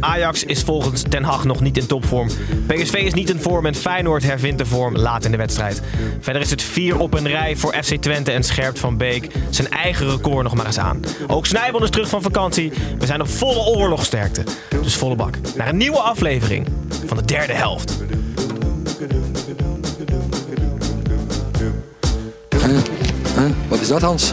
Ajax is volgens Ten Hag nog niet in topvorm. PSV is niet in vorm en Feyenoord hervindt de vorm laat in de wedstrijd. Verder is het vier op een rij voor FC Twente en scherpt Van Beek zijn eigen record nog maar eens aan. Ook Snijbel is terug van vakantie. We zijn op volle oorlogsterkte. Dus volle bak. Naar een nieuwe aflevering van de derde helft. Wat is dat, Hans?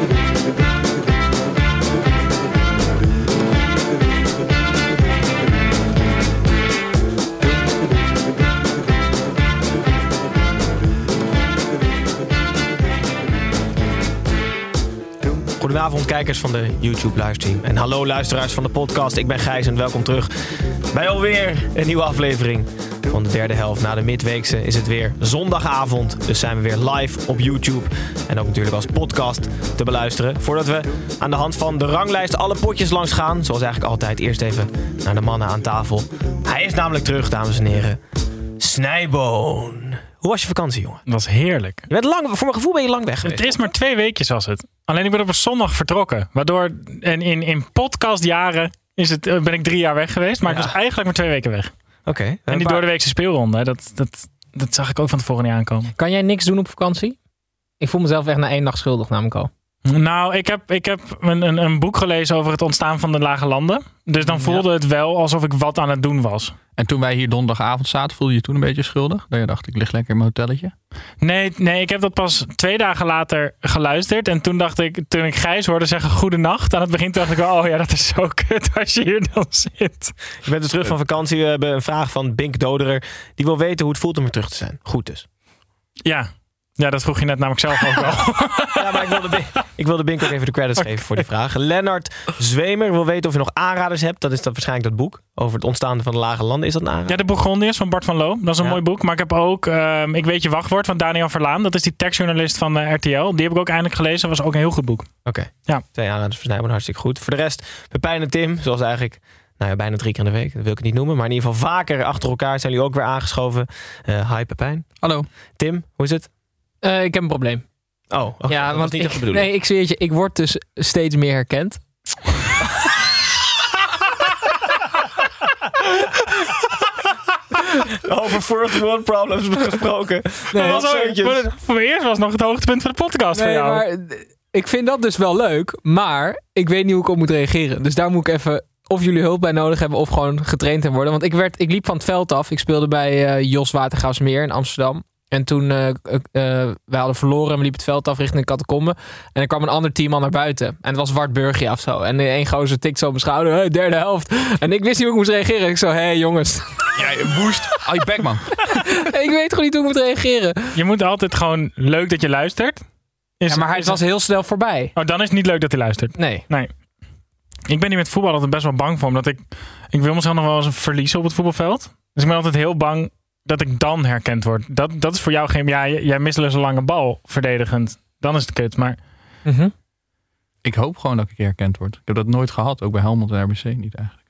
Goedenavond kijkers van de YouTube livestream. En hallo luisteraars van de podcast. Ik ben Gijs en welkom terug bij alweer een nieuwe aflevering van de derde helft. Na de midweekse is het weer zondagavond. Dus zijn we weer live op YouTube. En ook natuurlijk als podcast te beluisteren. Voordat we aan de hand van de ranglijst alle potjes langs gaan. Zoals eigenlijk altijd eerst even naar de mannen aan tafel. Hij is namelijk terug, dames en heren. Snijboon. Hoe was je vakantie, jongen? Dat was heerlijk. Je bent lang, voor mijn gevoel ben je lang weg geweest. Het is maar twee weekjes was het. Alleen ik ben op een zondag vertrokken. Waardoor en in, in podcastjaren is het, eh, ben ik drie jaar weg geweest. Maar ik Ja. was eigenlijk maar twee weken weg. Oké. En die paar- doordeweekse speelronde, dat, dat, dat zag ik ook van tevoren niet aankomen. Kan jij niks doen op vakantie? Ik voel mezelf echt na één nacht schuldig, namelijk al. Nou, ik heb, ik heb een, een, een boek gelezen over het ontstaan van de Lage Landen. Dus dan voelde het wel alsof ik wat aan het doen was. En toen wij hier donderdagavond zaten, voelde je je toen een beetje schuldig? Dat je dacht, ik lig lekker in mijn hotelletje? Nee, nee, ik heb dat pas twee dagen later geluisterd. En toen dacht ik, toen ik Gijs hoorde zeggen goedenacht aan het begin, dacht ik, oh ja, dat is zo kut als je hier dan zit. Je bent dus terug van vakantie. We hebben een vraag van Bink Doderer. Die wil weten hoe het voelt om weer terug te zijn. Goed dus. Ja. Ja, dat vroeg je net namelijk zelf ook al. Ja, maar ik wilde, Bink, ik wilde Bink ook even de credits geven voor die vraag. Lennart Zwemer wil weten of je nog aanraders hebt. Dat is dan waarschijnlijk dat boek over het ontstaan van de lage landen. Is dat een aanrader? Ja, de Bourgondiërs van Bart van Loo. Dat is een Ja. mooi boek. Maar ik heb ook ehm, Ik weet je wachtwoord van Daniel Verlaan. Dat is die tekstjournalist van eh, RTL. Die heb ik ook eindelijk gelezen. Dat was ook een heel goed boek. Oké. Ja. Twee aanraders voor Snijboon, hartstikke goed. Voor de rest, Pepijn en Tim, zoals eigenlijk nou ja, bijna drie keer in de week. Dat wil ik het niet noemen. Maar in ieder geval vaker achter elkaar zijn jullie ook weer aangeschoven. Eh hi Pepijn. Hallo. Tim, hoe is het? Eh, ik heb een probleem. Oh, ja, dat want niet ik, de bedoeling. nee, ik zweer je, ik word dus steeds meer herkend. Over first world problems gesproken. Nee, was ook- voor, me eerst was nog het hoogtepunt van de podcast Nee, voor jou. maar ik vind dat dus wel leuk, maar ik weet niet hoe ik op moet reageren. Dus daar moet ik even of jullie hulp bij nodig hebben of gewoon getraind in worden. Want ik, werd, ik liep van het veld af. Ik speelde bij eh, Jos Watergraafsmeer in Amsterdam. En toen, eh eh, eh, we hadden verloren en we liepen het veld af richting de catacombe. En er kwam een ander team al naar buiten. En het was Wart Burgia of zo. En één gozer tikt zo op mijn schouder. Hey, derde helft. En ik wist niet hoe ik moest reageren. Ik zo, hé hey, jongens. Ja, woest. Hou je bek, man. ik weet gewoon niet hoe ik moet reageren. Je moet altijd gewoon leuk dat je luistert. Is, Ja, maar hij is- was heel snel voorbij. Oh, dan is het niet leuk dat hij luistert. Nee. Nee. Ik ben hier met voetbal altijd best wel bang voor. Omdat ik... Ik wil mezelf nog wel eens verliezen op het voetbalveld. Dus ik ben altijd heel bang dat ik dan herkend word. Dat, dat is voor jou geen... Ja, jij mist eens een lange bal verdedigend. Dan is het kut. Maar Mhm. Ik hoop gewoon dat ik herkend word. Ik heb dat nooit gehad, ook bij Helmond en RBC niet eigenlijk.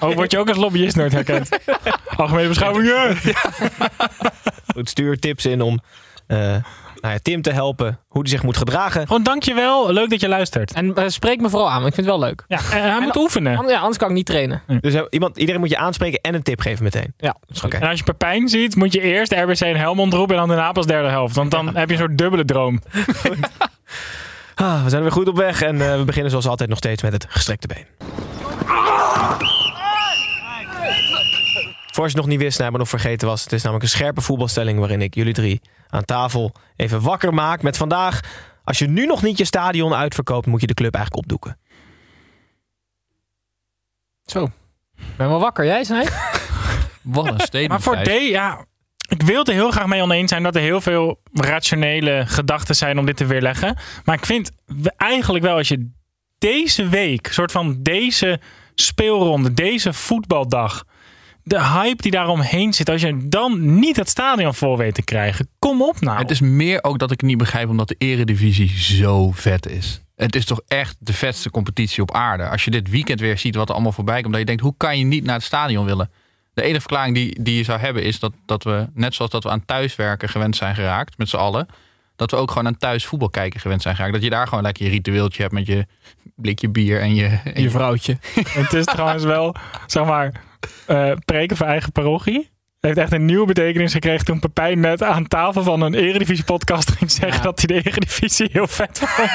oh, word je ook als lobbyist nooit herkend? Algemene beschouwing. ja. Goed, stuur tips in om eh, nou ja, Tim te helpen hoe hij zich moet gedragen. Gewoon dankjewel. Leuk dat je luistert. En eh, spreek me vooral aan, want ik vind het wel leuk. Ja, en hij moet oefenen. An- Ja, anders kan ik niet trainen. Dus eh, iemand, iedereen moet je aanspreken en een tip geven meteen. Ja, Oké. En als je Pepijn ziet, moet je eerst RBC en Helmond roepen en dan daarna pas derde helft. Want dan heb je een soort dubbele droom. Ah, we zijn weer goed op weg en eh, we beginnen zoals altijd nog steeds met het gestrekte been. Voor als je het nog niet wist, maar nog vergeten was, het is namelijk een scherpe voetbalstelling waarin ik jullie drie aan tafel even wakker maak met vandaag. Als je nu nog niet je stadion uitverkoopt, moet je de club eigenlijk opdoeken. Zo. Ben wel wakker. Jij, Snij? Wat een statement. Maar voor. D, ja. Ik wil het er heel graag mee oneens zijn dat er heel veel rationele gedachten zijn om dit te weerleggen. Maar ik vind we- eigenlijk wel als je deze week, soort van deze speelronde, deze voetbaldag, de hype die daaromheen zit, als je dan niet het stadion vol weet te krijgen, kom op nou. Het is meer ook dat ik niet begrijp omdat de eredivisie zo vet is. Het is toch echt de vetste competitie op aarde. Als je dit weekend weer ziet wat er allemaal voorbij komt. Dat je denkt, hoe kan je niet naar het stadion willen? De enige verklaring die, die je zou hebben is dat, dat we, net zoals dat we aan thuiswerken gewend zijn geraakt, met z'n allen. Dat we ook gewoon aan thuis voetbal kijken gewend zijn geraakt. Dat je daar gewoon lekker je ritueeltje hebt met je blikje bier en je... En Je vrouwtje. Het is trouwens wel, zeg maar, eh, preken voor eigen parochie. heeft echt een nieuwe betekenis gekregen toen Pepijn net aan tafel van een Eredivisie podcast ging zeggen Ja. dat hij de Eredivisie heel vet vond.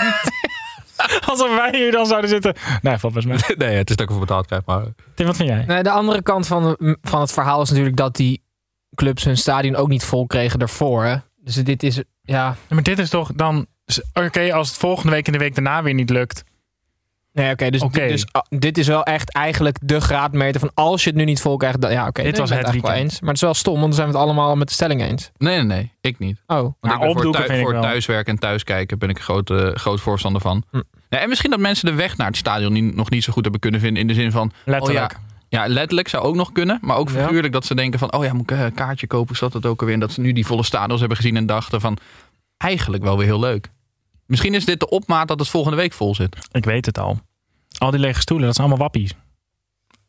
Alsof wij hier dan zouden zitten. Nee, volgens mij. Nee, het is dat ik ervoor betaald krijg, maar... Tim, wat vind jij? Nee, de andere kant van, van het verhaal is natuurlijk dat die clubs hun stadion ook niet vol kregen daarvoor. Hè? Dus dit is, ja, Maar dit is toch dan... Oké, als het volgende week en de week daarna weer niet lukt. Nee, oké. dus, dus ah, dit is wel echt eigenlijk de graadmeter van als je het nu niet vol krijgt. Dan, ja, oké. Dit nee, was het eigenlijk wel eens. Maar het is wel stom, want dan zijn we het allemaal met de stelling eens. Nee, nee, nee. Ik niet. Oh. Want Nou, ik voor, opdoeken thui- vind ik voor wel. thuiswerken en thuiskijken ben ik een groot, eh, groot voorstander van. Hm. Ja, en misschien dat mensen de weg naar het stadion niet, nog niet zo goed hebben kunnen vinden. In de zin van, Letterlijk. oh ja, ja, letterlijk zou ook nog kunnen. Maar ook figuurlijk dat ze denken van, oh ja, moet ik een kaartje kopen? Zat dat ook alweer? En dat ze nu die volle stadions hebben gezien en dachten van, eigenlijk wel weer heel leuk. Misschien is dit de opmaat dat het volgende week vol zit. Ik weet het al. Al die lege stoelen, dat zijn allemaal wappies.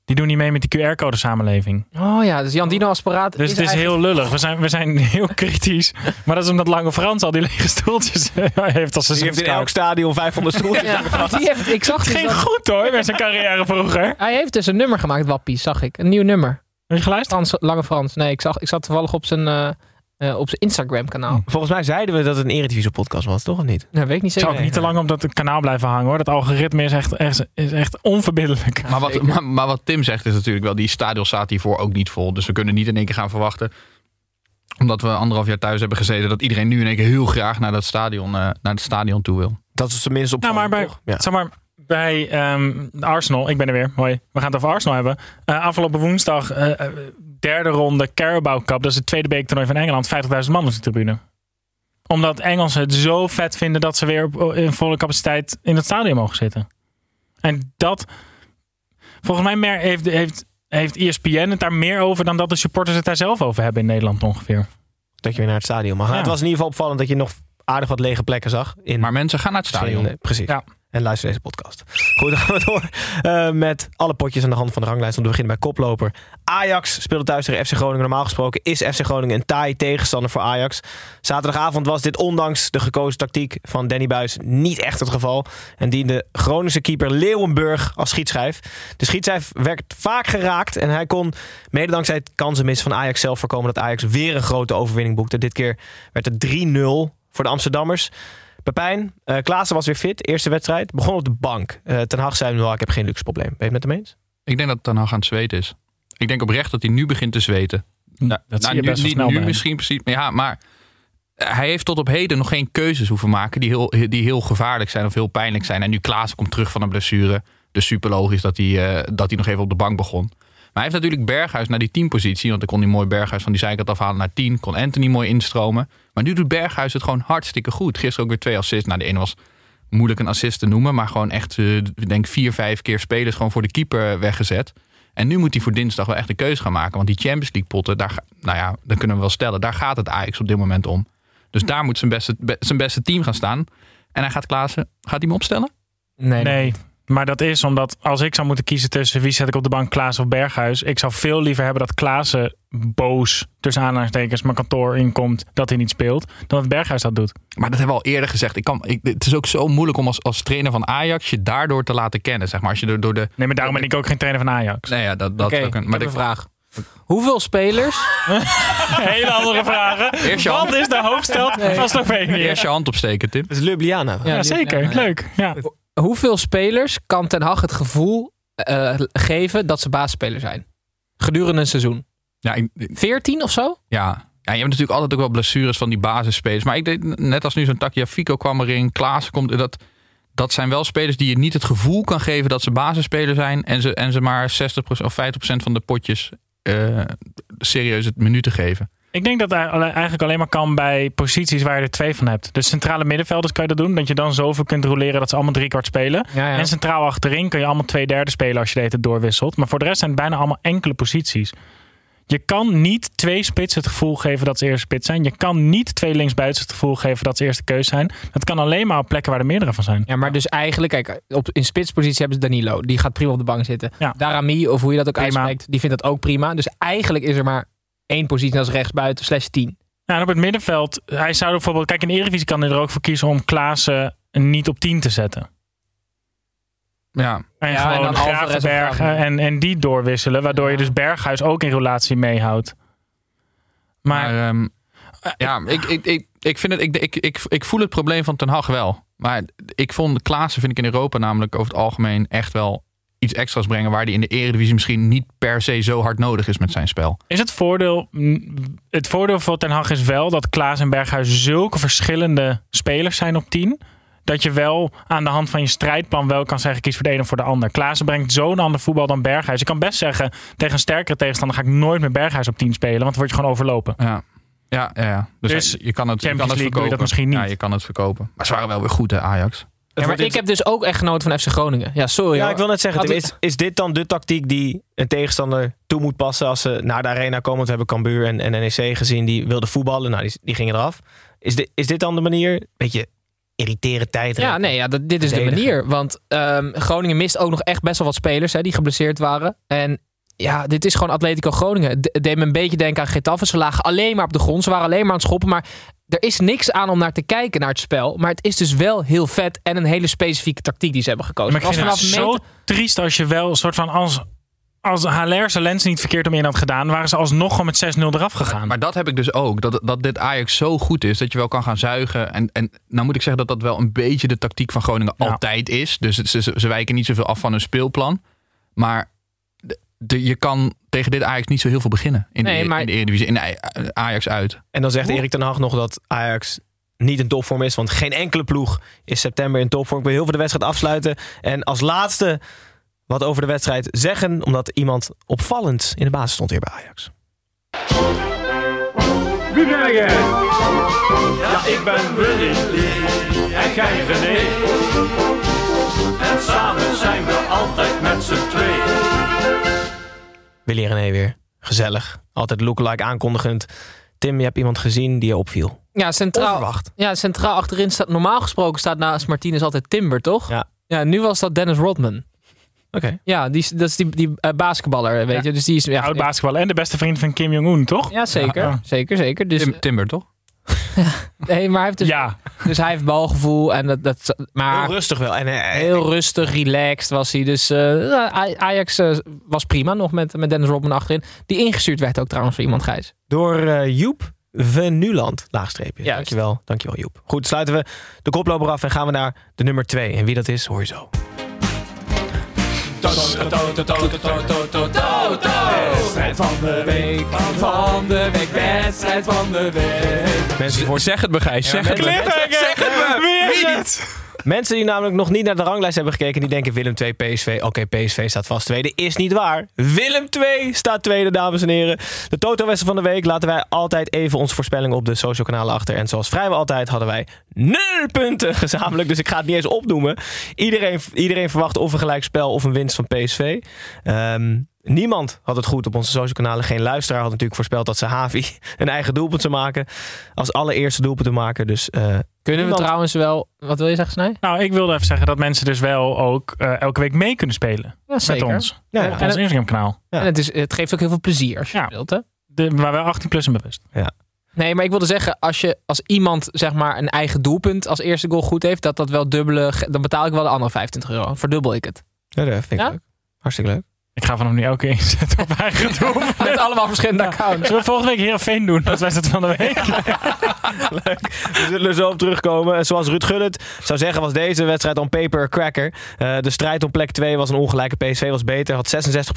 Die doen niet mee met die QR-code samenleving. Oh ja, dus Jan Dino als paraat. Dus het is heel lullig. We zijn, we zijn heel kritisch. Maar dat is omdat Lange Frans al die lege stoeltjes eh, heeft als Die heeft in elk stadion 500 stoeltjes. Ja, die heeft, ik zag dus Ging dat- goed hoor, met zijn carrière vroeger. Hij heeft dus een nummer gemaakt, Wappies, zag ik. Een nieuw nummer. Heb je geluisterd? Frans, Lange Frans. Nee, ik, zag, ik zat toevallig op zijn, eh, eh, op zijn Instagram-kanaal. Volgens mij zeiden we dat het een Eredivisie podcast was, toch of niet? Nou, weet ik niet Ik zou zeker. ook niet te lang op dat kanaal blijven hangen hoor. Dat algoritme is echt, echt, is echt onverbiddelijk. Maar wat, zeker. maar, maar wat Tim zegt is natuurlijk wel, die stadion staat hiervoor ook niet vol. Dus we kunnen niet in één keer gaan verwachten, omdat we anderhalf jaar thuis hebben gezeten, dat iedereen nu in één keer heel graag naar, dat stadion, eh, naar het stadion toe wil. Dat is tenminste op. Nou, maar bij, Ja. zeg maar, bij ehm, Arsenal, ik ben er weer, hoi. We gaan het over Arsenal hebben. Eh, afgelopen woensdag, eh, eh, derde ronde Carabao Cup. Dat is het tweede beektoernooi van Engeland. 50.000 man op de tribune. Omdat Engelsen het zo vet vinden dat ze weer op, in volle capaciteit in het stadion mogen zitten. En dat, volgens mij heeft, heeft, heeft ESPN het daar meer over dan dat de supporters het daar zelf over hebben in Nederland ongeveer. Dat je weer naar het stadion mag. gaan. Ja. Het was in ieder geval opvallend dat je nog aardig wat lege plekken zag. In Maar mensen gaan naar het stadion. Precies. Ja. En luister deze podcast. Goed, dan gaan we door eh, met alle potjes aan de hand van de ranglijst. Om te beginnen bij koploper. Ajax speelde thuis tegen FC Groningen. Normaal gesproken is FC Groningen een taai tegenstander voor Ajax. Zaterdagavond was dit ondanks de gekozen tactiek van Danny Buis niet echt het geval. En diende Groningse keeper Leeuwenburg als schietschijf. De schietschijf werd vaak geraakt. En hij kon mede dankzij het kansenmis van Ajax zelf voorkomen dat Ajax weer een grote overwinning boekte. Dit keer werd het 3-0 voor de Amsterdammers. Pepijn, eh Klaassen was weer fit. Eerste wedstrijd. Begon op de bank. Eh Ten Hag zei nu al, ik heb geen luxe probleem. Ben je het met hem eens? Ik denk dat Ten Hag aan het zweten is. Ik denk oprecht dat hij nu begint te zweten. Nou, dat zie nou, je nu, niet snel nu bij hem. misschien precies. Maar ja, maar hij heeft tot op heden nog geen keuzes hoeven maken die heel, die heel gevaarlijk zijn of heel pijnlijk zijn. En nu Klaassen komt terug van een blessure. Dus super logisch dat hij, eh, dat hij nog even op de bank begon. Maar hij heeft natuurlijk Berghuis naar die teampositie. Want dan kon hij mooi Berghuis van die zijkant afhalen naar 10. Kon Anthony mooi instromen. Maar nu doet Berghuis het gewoon hartstikke goed. Gisteren ook weer twee assists. Nou, de ene was moeilijk een assist te noemen. Maar gewoon echt, eh, ik denk vier, vijf keer spelers gewoon voor de keeper weggezet. En nu moet hij voor dinsdag wel echt een keuze gaan maken. Want die Champions League potten, daar, nou ja, dat kunnen we wel stellen. Daar gaat het Ajax op dit moment om. Dus daar moet zijn beste, be- zijn beste team gaan staan. En hij gaat Klaassen, gaat hij hem opstellen? Nee, Nee, maar dat is omdat als ik zou moeten kiezen tussen wie zet ik op de bank, Klaas of Berghuis. Ik zou veel liever hebben dat Klaassen boos tussen aanhalingstekens mijn kantoor inkomt dat hij niet speelt, dan dat Berghuis dat doet. Maar dat hebben we al eerder gezegd. Ik kan, ik, het is ook zo moeilijk om als, als trainer van Ajax je daardoor te laten kennen. Zeg maar. Als je er door de. Nee, maar daarom ben ik ook geen trainer van Ajax. Nee, ja, dat, dat ik kunnen. heb Maar een de- vraag. Hoeveel spelers... Hele andere vragen. Eerst je Wat hand- is de hoofdstad van Slovenië? Eerst je hand opsteken, Tim. Dat is Ljubljana. Ja, Ja, zeker. ja, ja. Leuk. Ja. Hoeveel spelers kan Ten Hag het gevoel eh, geven dat ze baasspeler zijn? Gedurende een seizoen. Ja, ik- 14 of zo? Ja. ja, je hebt natuurlijk altijd ook wel blessures van die basisspelers. Maar ik denk, net als nu zo'n Takia Fico kwam erin, Klaassen komt, dat, dat zijn wel spelers die je niet het gevoel kan geven dat ze basisspeler zijn. En ze, en ze maar 60% of 50% van de potjes eh, serieus het minuten geven. Ik denk dat eigenlijk alleen maar kan bij posities waar je er twee van hebt. Dus centrale middenvelders kan je dat doen. Dat je dan zoveel kunt roleren dat ze allemaal driekwart spelen. Ja, ja. En centraal achterin kun je allemaal twee derde spelen als je tijd doorwisselt. Maar voor de rest zijn het bijna allemaal enkele posities. Je kan niet twee spitsen het gevoel geven dat ze eerste spits zijn. Je kan niet twee linksbuitens het gevoel geven dat ze eerste keus zijn. Dat kan alleen maar op plekken waar er meerdere van zijn. Ja, maar dus eigenlijk, kijk, op, in spitspositie hebben ze Danilo. Die gaat prima op de bank zitten. Ja. Darami, of hoe je dat ook Prima. uitspreekt, die vindt dat ook prima. Dus eigenlijk is er maar één positie als rechtsbuiten slash 10. Ja, en op het middenveld, hij zou er bijvoorbeeld, kijk in de Eredivisie kan hij er ook voor kiezen om Klaassen niet op 10 te zetten. Ja, En Ja, en gewoon dan Alvarez of Gravenberg Gravenberg. en, en die doorwisselen, waardoor je dus Berghuis ook in relatie meehoudt. Maar, maar ehm, ja, ik, ik, ik, ik, vind het, ik, ik, ik, ik voel het probleem van Ten Hag wel. Maar ik vond Klaassen vind ik in Europa namelijk over het algemeen echt wel iets extra's brengen waar hij in de Eredivisie misschien niet per se zo hard nodig is met zijn spel. is het voordeel, het voordeel voor Ten Hag is wel dat Klaas en Berghuis zulke verschillende spelers zijn op 10. Dat je wel aan de hand van je strijdplan wel kan zeggen: kies voor de een of voor de ander. Klaassen brengt zo'n ander voetbal dan Berghuis. Je kan best zeggen: tegen een sterkere tegenstander ga ik nooit meer Berghuis op 10 spelen, want dan word je gewoon overlopen. Ja, ja, ja. ja. Dus, Dus je kan het, je kan het doe je verkopen. dat misschien niet. Ja, je kan het verkopen. Maar ze waren wel weer goed, hè, Ajax. Ja, maar ik heb dus ook echt genoten van FC Groningen. Ja, sorry Ja, hoor. ik wil net zeggen, is, is dit dan de tactiek die een tegenstander toe moet passen als ze naar de arena komen? Want we hebben Cambuur en, en NEC gezien, die wilden voetballen. Nou, die, die gingen eraf. Is dit, is dit dan de manier? Beetje irriteren tijd. Ja, nee, ja, dat, dit is de manier. Want ehm, Groningen mist ook nog echt best wel wat spelers hè, die geblesseerd waren. En ja, dit is gewoon Atletico Groningen. Het deed me een beetje denken aan Getafe. Ze lagen alleen maar op de grond. Ze waren alleen maar aan het schoppen. Maar er is niks aan om naar te kijken naar het spel. Maar het is dus wel heel vet. En een hele specifieke tactiek die ze hebben gekozen. Maar ik Het vind was het vanaf zo meter- triest als je wel een soort van als, als Haller zijn lens niet verkeerd om in had gedaan, waren ze alsnog gewoon met 6-0 eraf gegaan. Maar dat heb ik dus ook. Dat, dat dit Ajax zo goed is dat je wel kan gaan zuigen. En, en nou moet ik zeggen dat dat wel een beetje de tactiek van Groningen Ja. altijd is. Dus ze, ze wijken niet zoveel af van hun speelplan. Maar de, je kan tegen dit Ajax niet zo heel veel beginnen. In, Nee, de, maar- in de Eredivisie. In de Ajax uit. En dan zegt Erik ten Hag nog dat Ajax niet in topvorm is. Want geen enkele ploeg is september in topvorm. Ik wil heel veel de wedstrijd afsluiten. En als laatste wat over de wedstrijd zeggen. Omdat iemand opvallend in de basis stond hier bij Ajax. Wie ben jij? Ja, ik ben Willy en jij René. En samen zijn we altijd met z'n twee. Willy en René weer. Gezellig. Altijd lookalike aankondigend. Tim, je hebt iemand gezien die je opviel. Ja, centraal, Onverwacht. ja, centraal achterin staat... Normaal gesproken staat naast Martinez altijd Timber, toch? Ja. Ja, nu was dat Dennis Rodman. Oké. Ja, die, is- dat is die, die eh, basketballer, weet Ja. je. Dus die is... Ja, Oud basketbal en de beste vriend van Kim Jong-un, toch? Ja, zeker. Ja. Zeker, zeker. Dus, Tim, Timber, toch? nee, maar hij heeft dus, Ja, dus hij heeft balgevoel. En dat, dat, maar Heel rustig wel. En, eh, heel rustig, relaxed was hij. Dus eh, ja, Aj- Ajax eh, was prima nog met, met Dennis Rodman achterin. Die ingestuurd werd ook trouwens voor iemand, Gijs. Door eh, Joep Venuland, laagstreepje. Juist. Dankjewel, dankjewel Joep. Goed, sluiten we de koploper af en gaan we naar de nummer 2. En wie dat is, hoor je zo. Wedstrijd van de week, van de week, wedstrijd van de week. Mensen, voor... Zeg het me, Gijs. Zeg het me. Zeg het me! Wie het? Mensen die namelijk nog niet naar de ranglijst hebben gekeken, die denken Willem 2 PSV. Oké, PSV staat vast tweede. Is niet waar. Willem 2 staat tweede, dames en heren. De Toto-wedstrijd van de week laten wij altijd even onze voorspellingen op de social kanalen achter. En zoals vrijwel altijd hadden wij nul punten gezamenlijk. Dus ik ga het niet eens opnoemen. Iedereen, iedereen verwacht of een gelijkspel of een winst van PSV. Ehm, niemand had het goed op onze social kanalen. Geen luisteraar had natuurlijk voorspeld dat ze Havi een eigen doelpunt zou maken. Als allereerste doelpunt te maken. Dus eh, Kunnen we trouwens wel... Wat wil je zeggen, Snij? Nou, ik wilde even zeggen dat mensen dus wel ook eh, elke week mee kunnen spelen Ja, zeker. met ons. Ja, Op ja. ons Instagram kanaal. Ja. En het, is, het geeft ook heel veel plezier als je Ja. speelt, hè? De, waar wel 18 plus en bewust. Nee, maar ik wilde zeggen, als, je, als iemand zeg maar een eigen doelpunt als eerste goal goed heeft, dat dat wel dubbele, dan betaal ik wel de andere 25 euro. Verdubbel ik het. Ja, dat vind ik Ja? leuk. Hartstikke leuk. Ik ga vanaf nu elke keer inzetten op eigen doel. Met allemaal verschillende accounts. Zullen we volgende week Heerenveen doen? Dat was het van de week. We zullen er zo op terugkomen. En Zoals Ruud Gullit zou zeggen, was deze wedstrijd on paper cracker. Eh, de strijd om plek 2 was een ongelijke. PSV was beter, had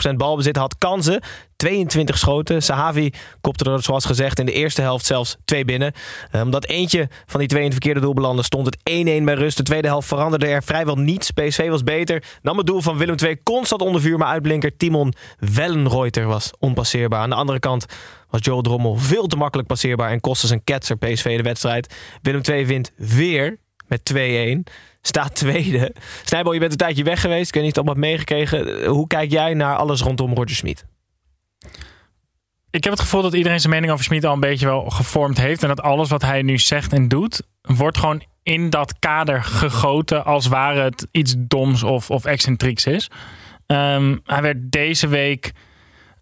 66% balbezit, had kansen. 22 schoten. Sahavi kopte er zoals gezegd in de eerste helft zelfs twee binnen. Eh, omdat eentje van die twee in het verkeerde doel belandde, stond het 1-1 bij rust. De tweede helft veranderde er vrijwel niets. PSV was beter. Nam het doel van Willem II constant onder vuur. Maar uitblinker Timon Wellenreuter was onpasseerbaar. Aan de andere kant was Joel Drommel veel te makkelijk passeerbaar. En kostte zijn ketser PSV de wedstrijd. Willem II wint weer met 2-1 staat tweede. Snijbel, je bent een tijdje weg geweest. Ik weet niet of het meegekregen. Hoe kijk jij naar alles rondom Roger Smit? Ik heb het gevoel dat iedereen zijn mening over Smit al een beetje wel gevormd heeft. En dat alles wat hij nu zegt en doet, wordt gewoon in dat kader gegoten. Als ware het iets doms of, of excentrieks is. Ehm, hij werd deze week,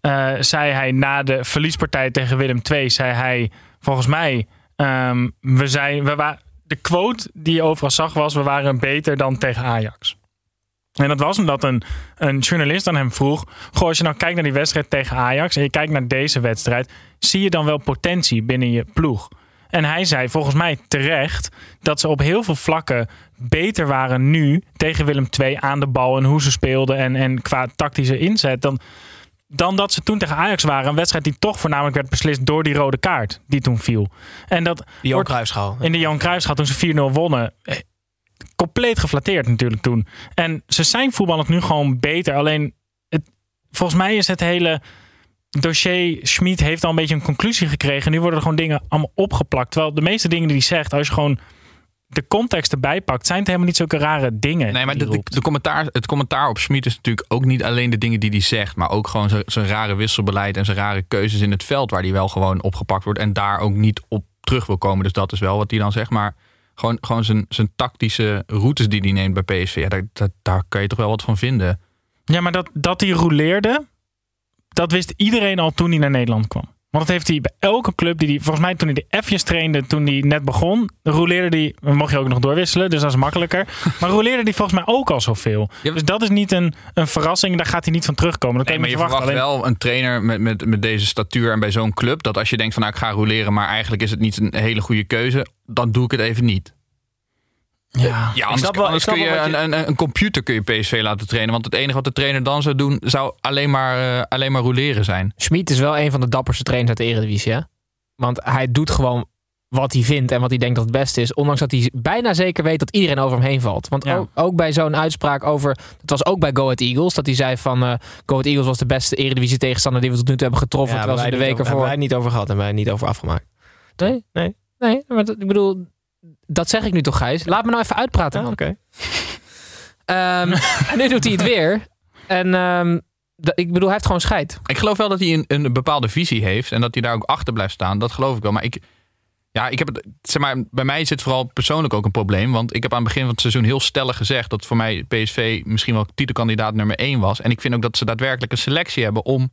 uh, zei hij na de verliespartij tegen Willem II, zei hij volgens mij, um, we zijn, we de quote die je overal zag was: we waren beter dan tegen Ajax. En dat was omdat een, een journalist aan hem vroeg: Goh, als je nou kijkt naar die wedstrijd tegen Ajax en je kijkt naar deze wedstrijd, zie je dan wel potentie binnen je ploeg? En hij zei volgens mij terecht dat ze op heel veel vlakken beter waren nu tegen Willem II aan de bal en hoe ze speelden en, en qua tactische inzet dan, dan dat ze toen tegen Ajax waren. Een wedstrijd die toch voornamelijk werd beslist door die rode kaart die toen viel. En dat de Johan Cruijffschaal. In de Johan Cruijffschaal toen ze 4-0 wonnen. Compleet geflatteerd natuurlijk toen. En ze zijn voetballend nu gewoon beter. Alleen, het, volgens mij is het hele dossier Schmid heeft al een beetje een conclusie gekregen. Nu worden er gewoon dingen allemaal opgeplakt. Terwijl de meeste dingen die hij zegt, als je gewoon de context erbij pakt, zijn het helemaal niet zulke rare dingen. Nee, maar de, de, commentaar, het commentaar op Schmid is natuurlijk ook niet alleen de dingen die hij zegt, maar ook gewoon zijn rare wisselbeleid en zijn rare keuzes in het veld, waar hij wel gewoon opgepakt wordt en daar ook niet op terug wil komen. Dus dat is wel wat hij dan zegt. Maar gewoon, gewoon zijn, zijn tactische routes die hij neemt bij PSV, ja, daar, daar, daar kan je toch wel wat van vinden. Ja, maar dat, dat hij rouleerde, dat wist iedereen al toen hij naar Nederland kwam. Want dat heeft hij bij elke club die hij, volgens mij toen hij de F'jes trainde, toen hij net begon, roleerde hij, mocht je ook nog doorwisselen, dus dat is makkelijker. Maar roleerde hij volgens mij ook al zoveel. Dus dat is niet een, een verrassing, daar gaat hij niet van terugkomen. Dat nee, maar je verwacht Alleen... wel een trainer met, met, met deze statuur en bij zo'n club, dat als je denkt van nou ik ga roleren, maar eigenlijk is het niet een hele goede keuze, dan doe ik het even niet. Ja, ja anders, wel, anders kun je, Een, een, een, computer kun je PSV laten trainen. Want het enige wat de trainer dan zou doen, zou alleen maar, uh, alleen maar roleren zijn. Schmid is wel een van de dapperste trainers uit de Eredivisie. Hè? Want hij doet gewoon wat hij vindt en wat hij denkt dat het beste is. Ondanks dat hij bijna zeker weet dat iedereen over hem heen valt. Want ook, ook, bij zo'n uitspraak over... Het was ook bij Go Ahead Eagles. Dat hij zei van... Uh, Go Ahead Eagles was de beste Eredivisie tegenstander die we tot nu toe hebben getroffen. Ja, terwijl ze de weken voor... Hebben wij niet over gehad en wij niet over afgemaakt. Nee? Nee. Nee, maar dat, ik bedoel dat zeg ik nu toch, Gijs? Laat me nou even uitpraten. Oké. Okay. Ehm, en nu doet hij het weer. En um, ik bedoel, hij heeft gewoon scheid. Ik geloof wel dat hij een, een, bepaalde visie heeft. En dat hij daar ook achter blijft staan. Dat geloof ik wel. Maar ik, ja, ik heb het, zeg maar, bij mij is het vooral persoonlijk ook een probleem. Want ik heb aan het begin van het seizoen heel stellig gezegd dat voor mij PSV misschien wel titelkandidaat nummer 1 was. En ik vind ook dat ze daadwerkelijk een selectie hebben om.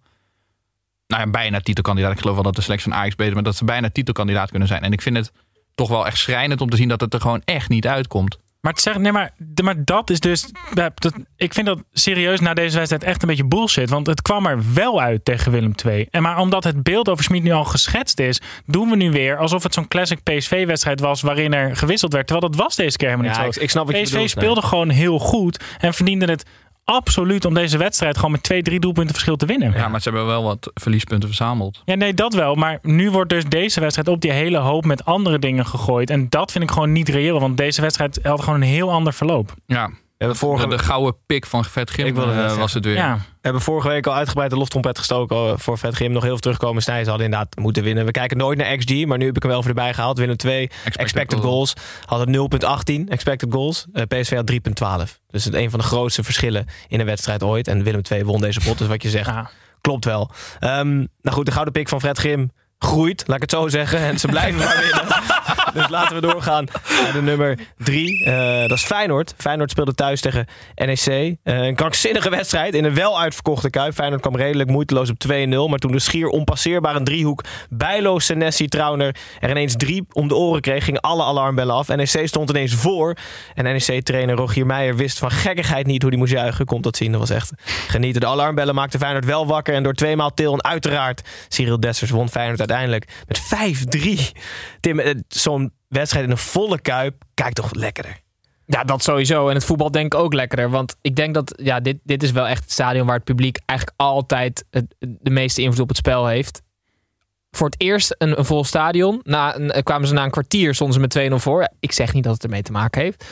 Nou ja, bijna titelkandidaat. Ik geloof wel dat de selectie van Ajax beter maar dat ze bijna titelkandidaat kunnen zijn. En ik vind het toch wel echt schrijnend om te zien dat het er gewoon echt niet uitkomt. Maar, het zeg, nee, maar, maar dat is dus. Dat, ik vind dat serieus na deze wedstrijd echt een beetje bullshit. Want het kwam er wel uit tegen Willem II. En maar omdat het beeld over Smit nu al geschetst is, doen we nu weer alsof het zo'n classic PSV-wedstrijd was waarin er gewisseld werd. Terwijl dat was deze keer helemaal niet ja, zo. Ik, ik snap wat PSV je speelde gewoon heel goed en verdiende het absoluut om deze wedstrijd gewoon met twee, drie doelpunten verschil te winnen. Ja, maar ze hebben wel wat verliespunten verzameld. Ja, nee, dat wel. Maar nu wordt dus deze wedstrijd op die hele hoop met andere dingen gegooid. En dat vind ik gewoon niet reëel, want deze wedstrijd had gewoon een heel ander verloop. Ja, de, vorige... de, gouden pik van Vet Gim uh, was het weer. Ja. We hebben vorige week al uitgebreid de loftrompet gestoken voor Vet Gim. Nog heel veel terugkomen. Snij ze hadden inderdaad moeten winnen. We kijken nooit naar XG, maar nu heb ik hem wel voor erbij gehaald. Winnen 2, expected, expected goals. Hadden 0,18 expected goals. Uh, PSV had 3,12. Dus het een van de grootste verschillen in een wedstrijd ooit. En Willem 2 won deze pot, dus wat je zegt. Ja. Klopt wel. Um, nou goed, de gouden pik van Fred Grim groeit, laat ik het zo zeggen. En ze blijven maar winnen. dus laten we doorgaan naar de nummer drie. Uh, dat is Feyenoord. Feyenoord speelde thuis tegen NEC. Uh, een krankzinnige wedstrijd in een wel uitverkochte Kuip. Feyenoord kwam redelijk moeiteloos op 2-0. Maar toen de schier onpasseerbare driehoek Bijlo, Senesi, Trauner er ineens drie om de oren kreeg, gingen alle alarmbellen af. NEC stond ineens voor. En NEC-trainer Rogier Meijer wist van gekkigheid niet hoe hij moest juichen. Komt dat zien, dat was echt genieten. De alarmbellen maakten Feyenoord wel wakker. En door tweemaal Til en uiteraard Cyril Dessers won Feyenoord uiteindelijk met 5-3. Tim, zo'n wedstrijd in een volle kuip kijkt toch lekkerder. Ja, dat sowieso. En het voetbal denk ik ook lekkerder. Want ik denk dat ja, dit, dit is wel echt het stadion waar het publiek eigenlijk altijd de meeste invloed op het spel heeft. Voor het eerst een, een vol stadion. Na, kwamen ze na een kwartier ze met 2-0 voor. Ik zeg niet dat het ermee te maken heeft.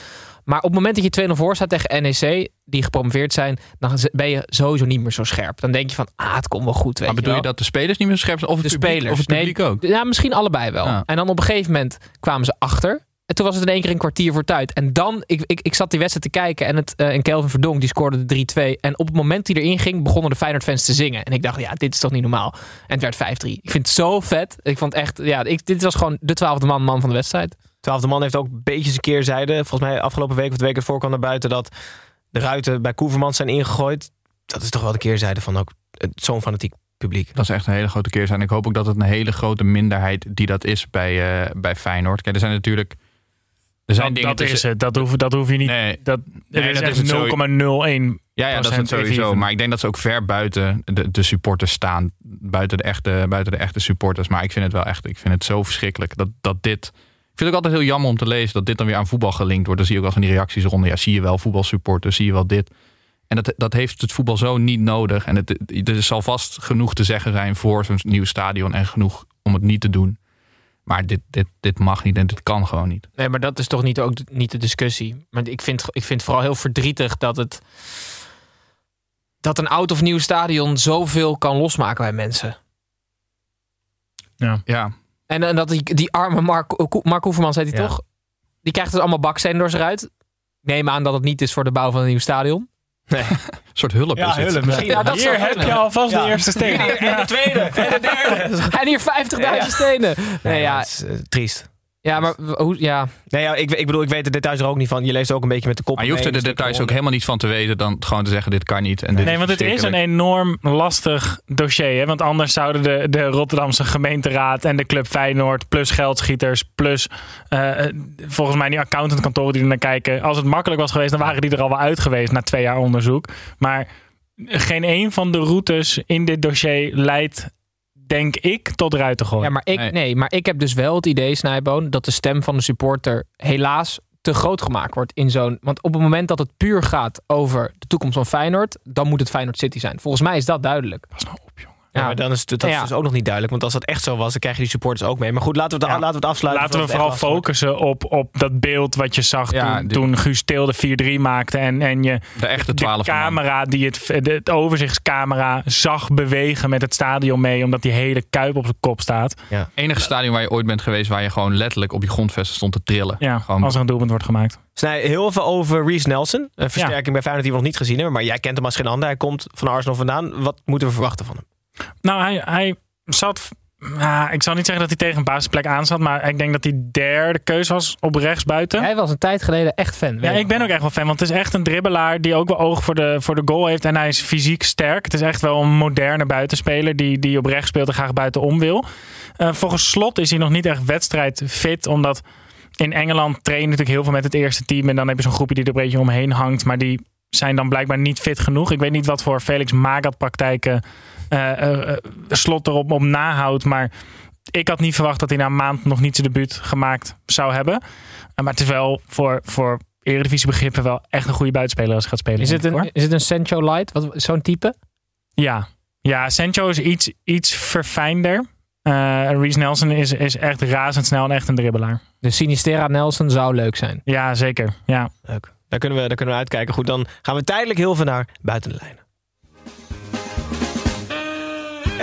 Maar op het moment dat je 2-0 voor staat tegen NEC, die gepromoveerd zijn, dan ben je sowieso niet meer zo scherp. Dan denk je van, ah, het komt wel goed. Weet Maar bedoel je wel. dat de spelers niet meer scherp zijn? Of het de publiek, spelers? Of het publiek nee, ook? Ja, misschien allebei wel. Ja. En dan op een gegeven moment kwamen ze achter. En toen was het in één keer een kwartier voor tijd. En dan, ik, ik, ik zat die wedstrijd te kijken en, het, eh, en Kelvin Verdonk die scoorde de 3-2. En op het moment die erin ging, begonnen de Feyenoord-fans te zingen. En ik dacht, ja, dit is toch niet normaal. En het werd 5-3. Ik vind het zo vet. Ik vond echt, ja, ik, dit was gewoon de twaalfde man, man van de wedstrijd. Twaalfde man heeft ook een beetje een keer zeiden. Volgens mij afgelopen week of de week ervoor kwam naar buiten dat de ruiten bij Koevermans zijn ingegooid. Dat is toch wel de keerzijde van ook het- zo'n fanatiek publiek. Dat is echt een hele grote keer zijn. Ik hoop ook dat het een hele grote minderheid die dat is bij, eh, bij Feyenoord. Kijk, er zijn natuurlijk... Er zijn Dat, dingen dat is het. Dat hoef, dat hoef je niet. Nee, dat, Nee, is dat echt is het zo. 0,01 Ja, ja dat is het sowieso. even. Maar ik denk dat ze ook ver buiten de, de supporters staan. Buiten de, echte, buiten de echte supporters. Maar ik vind het wel echt ik vind het zo verschrikkelijk dat, dat dit... Ik vind het ook altijd heel jammer om te lezen dat dit dan weer aan voetbal gelinkt wordt. Dan zie je ook wel van die reacties eronder. Ja, zie je wel voetbalsupporters, zie je wel dit. En dat, dat heeft het voetbal zo niet nodig. En het, er zal vast genoeg te zeggen zijn voor zo'n nieuw stadion. En genoeg om het niet te doen. Maar dit, dit, dit mag niet en dit kan gewoon niet. Nee, maar dat is toch niet, ook de- niet de discussie. Maar ik vind, ik vind het vooral heel verdrietig dat het. dat een oud of nieuw stadion zoveel kan losmaken bij mensen. Ja. Ja, En, en dat die, die arme Mark, Ko- Mark heet hij Ja. toch? Die krijgt dus allemaal bakstenen door zijn ruit. Ik neem aan dat het niet is voor de bouw van een nieuw stadion. een soort hulp Ja, is hulp, misschien. Ja, dat Hier heb je alvast Ja. de eerste steen. En de tweede, en de derde. En hier 50.000 stenen. Nee, Nee, ja, ja, het is eh, triest. Ja, maar hoe, ja. Nee, ja, ik, ik bedoel, ik weet de details er ook niet van. Je leest ook een beetje met de kop. Maar je hoeft er de dus details ook helemaal niet van te weten. Dan gewoon te zeggen, dit kan niet. En dit Nee, want het is een enorm lastig dossier. Hè? Want anders zouden de, de Rotterdamse gemeenteraad en de Club Feyenoord... plus geldschieters, plus eh, volgens mij die accountantkantoren die er naar kijken... als het makkelijk was geweest, dan waren die er al wel uit geweest... na twee jaar onderzoek. Maar geen een van de routes in dit dossier leidt, denk ik, tot ruiten gooien. ja maar ik, Nee. nee, maar ik heb dus wel het idee, Snijboon, dat de stem van de supporter helaas te groot gemaakt wordt in zo'n. Want op het moment dat het puur gaat over de toekomst van Feyenoord, dan moet het Feyenoord City zijn. Volgens mij is dat duidelijk. Pas nou op, jongen. Ja, Ja. maar dan is het, dat Ja. is dus ook nog niet duidelijk. Want als dat echt zo was, dan krijgen die supporters ook mee. Maar goed, laten we het, Ja. laten we het afsluiten. Laten we vooral focussen op, op dat beeld wat je zag Ja, toen, toen Guus Til de 4-3 maakte. En, en je De echte de 12 man. camera die het, de, het overzichtscamera zag bewegen met het stadion mee. Omdat die hele kuip op zijn kop staat. enige stadion waar je ooit bent geweest waar je gewoon letterlijk op je grondvesten stond te trillen. Ja, Gewoon- als er een doelpunt wordt gemaakt. Snij, heel even over Reece Nelson. Een versterking bij Feyenoord die we nog niet gezien hebben. Maar jij kent hem als geen ander. Hij komt van Arsenal vandaan. Wat moeten we verwachten van hem? Nou, hij, hij zat... ik zal niet zeggen dat hij tegen een basisplek aan zat. Maar ik denk dat hij derde keus was op rechts buiten. Hij was een tijd geleden echt fan. Ja, ik ben ook echt wel fan. Want het is echt een dribbelaar die ook wel oog voor de, voor de goal heeft. En hij is fysiek sterk. Het is echt wel een moderne buitenspeler die, die op rechts speelt en graag buitenom wil. Eh, volgens slot is hij nog niet echt wedstrijdfit. Omdat in Engeland train je natuurlijk heel veel met het eerste team. En dan heb je zo'n groepje die er een beetje omheen hangt. Maar die zijn dan blijkbaar niet fit genoeg. Ik weet niet wat voor Felix Magath praktijken slot erop op nahoudt. Maar ik had niet verwacht dat hij na een maand nog niet zijn debuut gemaakt zou hebben. Eh, maar het is wel voor, voor Eredivisie begrippen wel echt een goede buitenspeler als hij gaat spelen. Is het een, is het een Sancho Light? Wat, zo'n type? Ja, ja Sancho is iets, iets verfijnder. Eh Reece Nelson is, is echt razendsnel en echt een dribbelaar. De Sinistera Nelson zou leuk zijn. Ja, zeker. Ja. Leuk. Daar kunnen, we, daar kunnen we uitkijken. Goed, dan gaan we tijdelijk heel veel naar buiten de lijnen.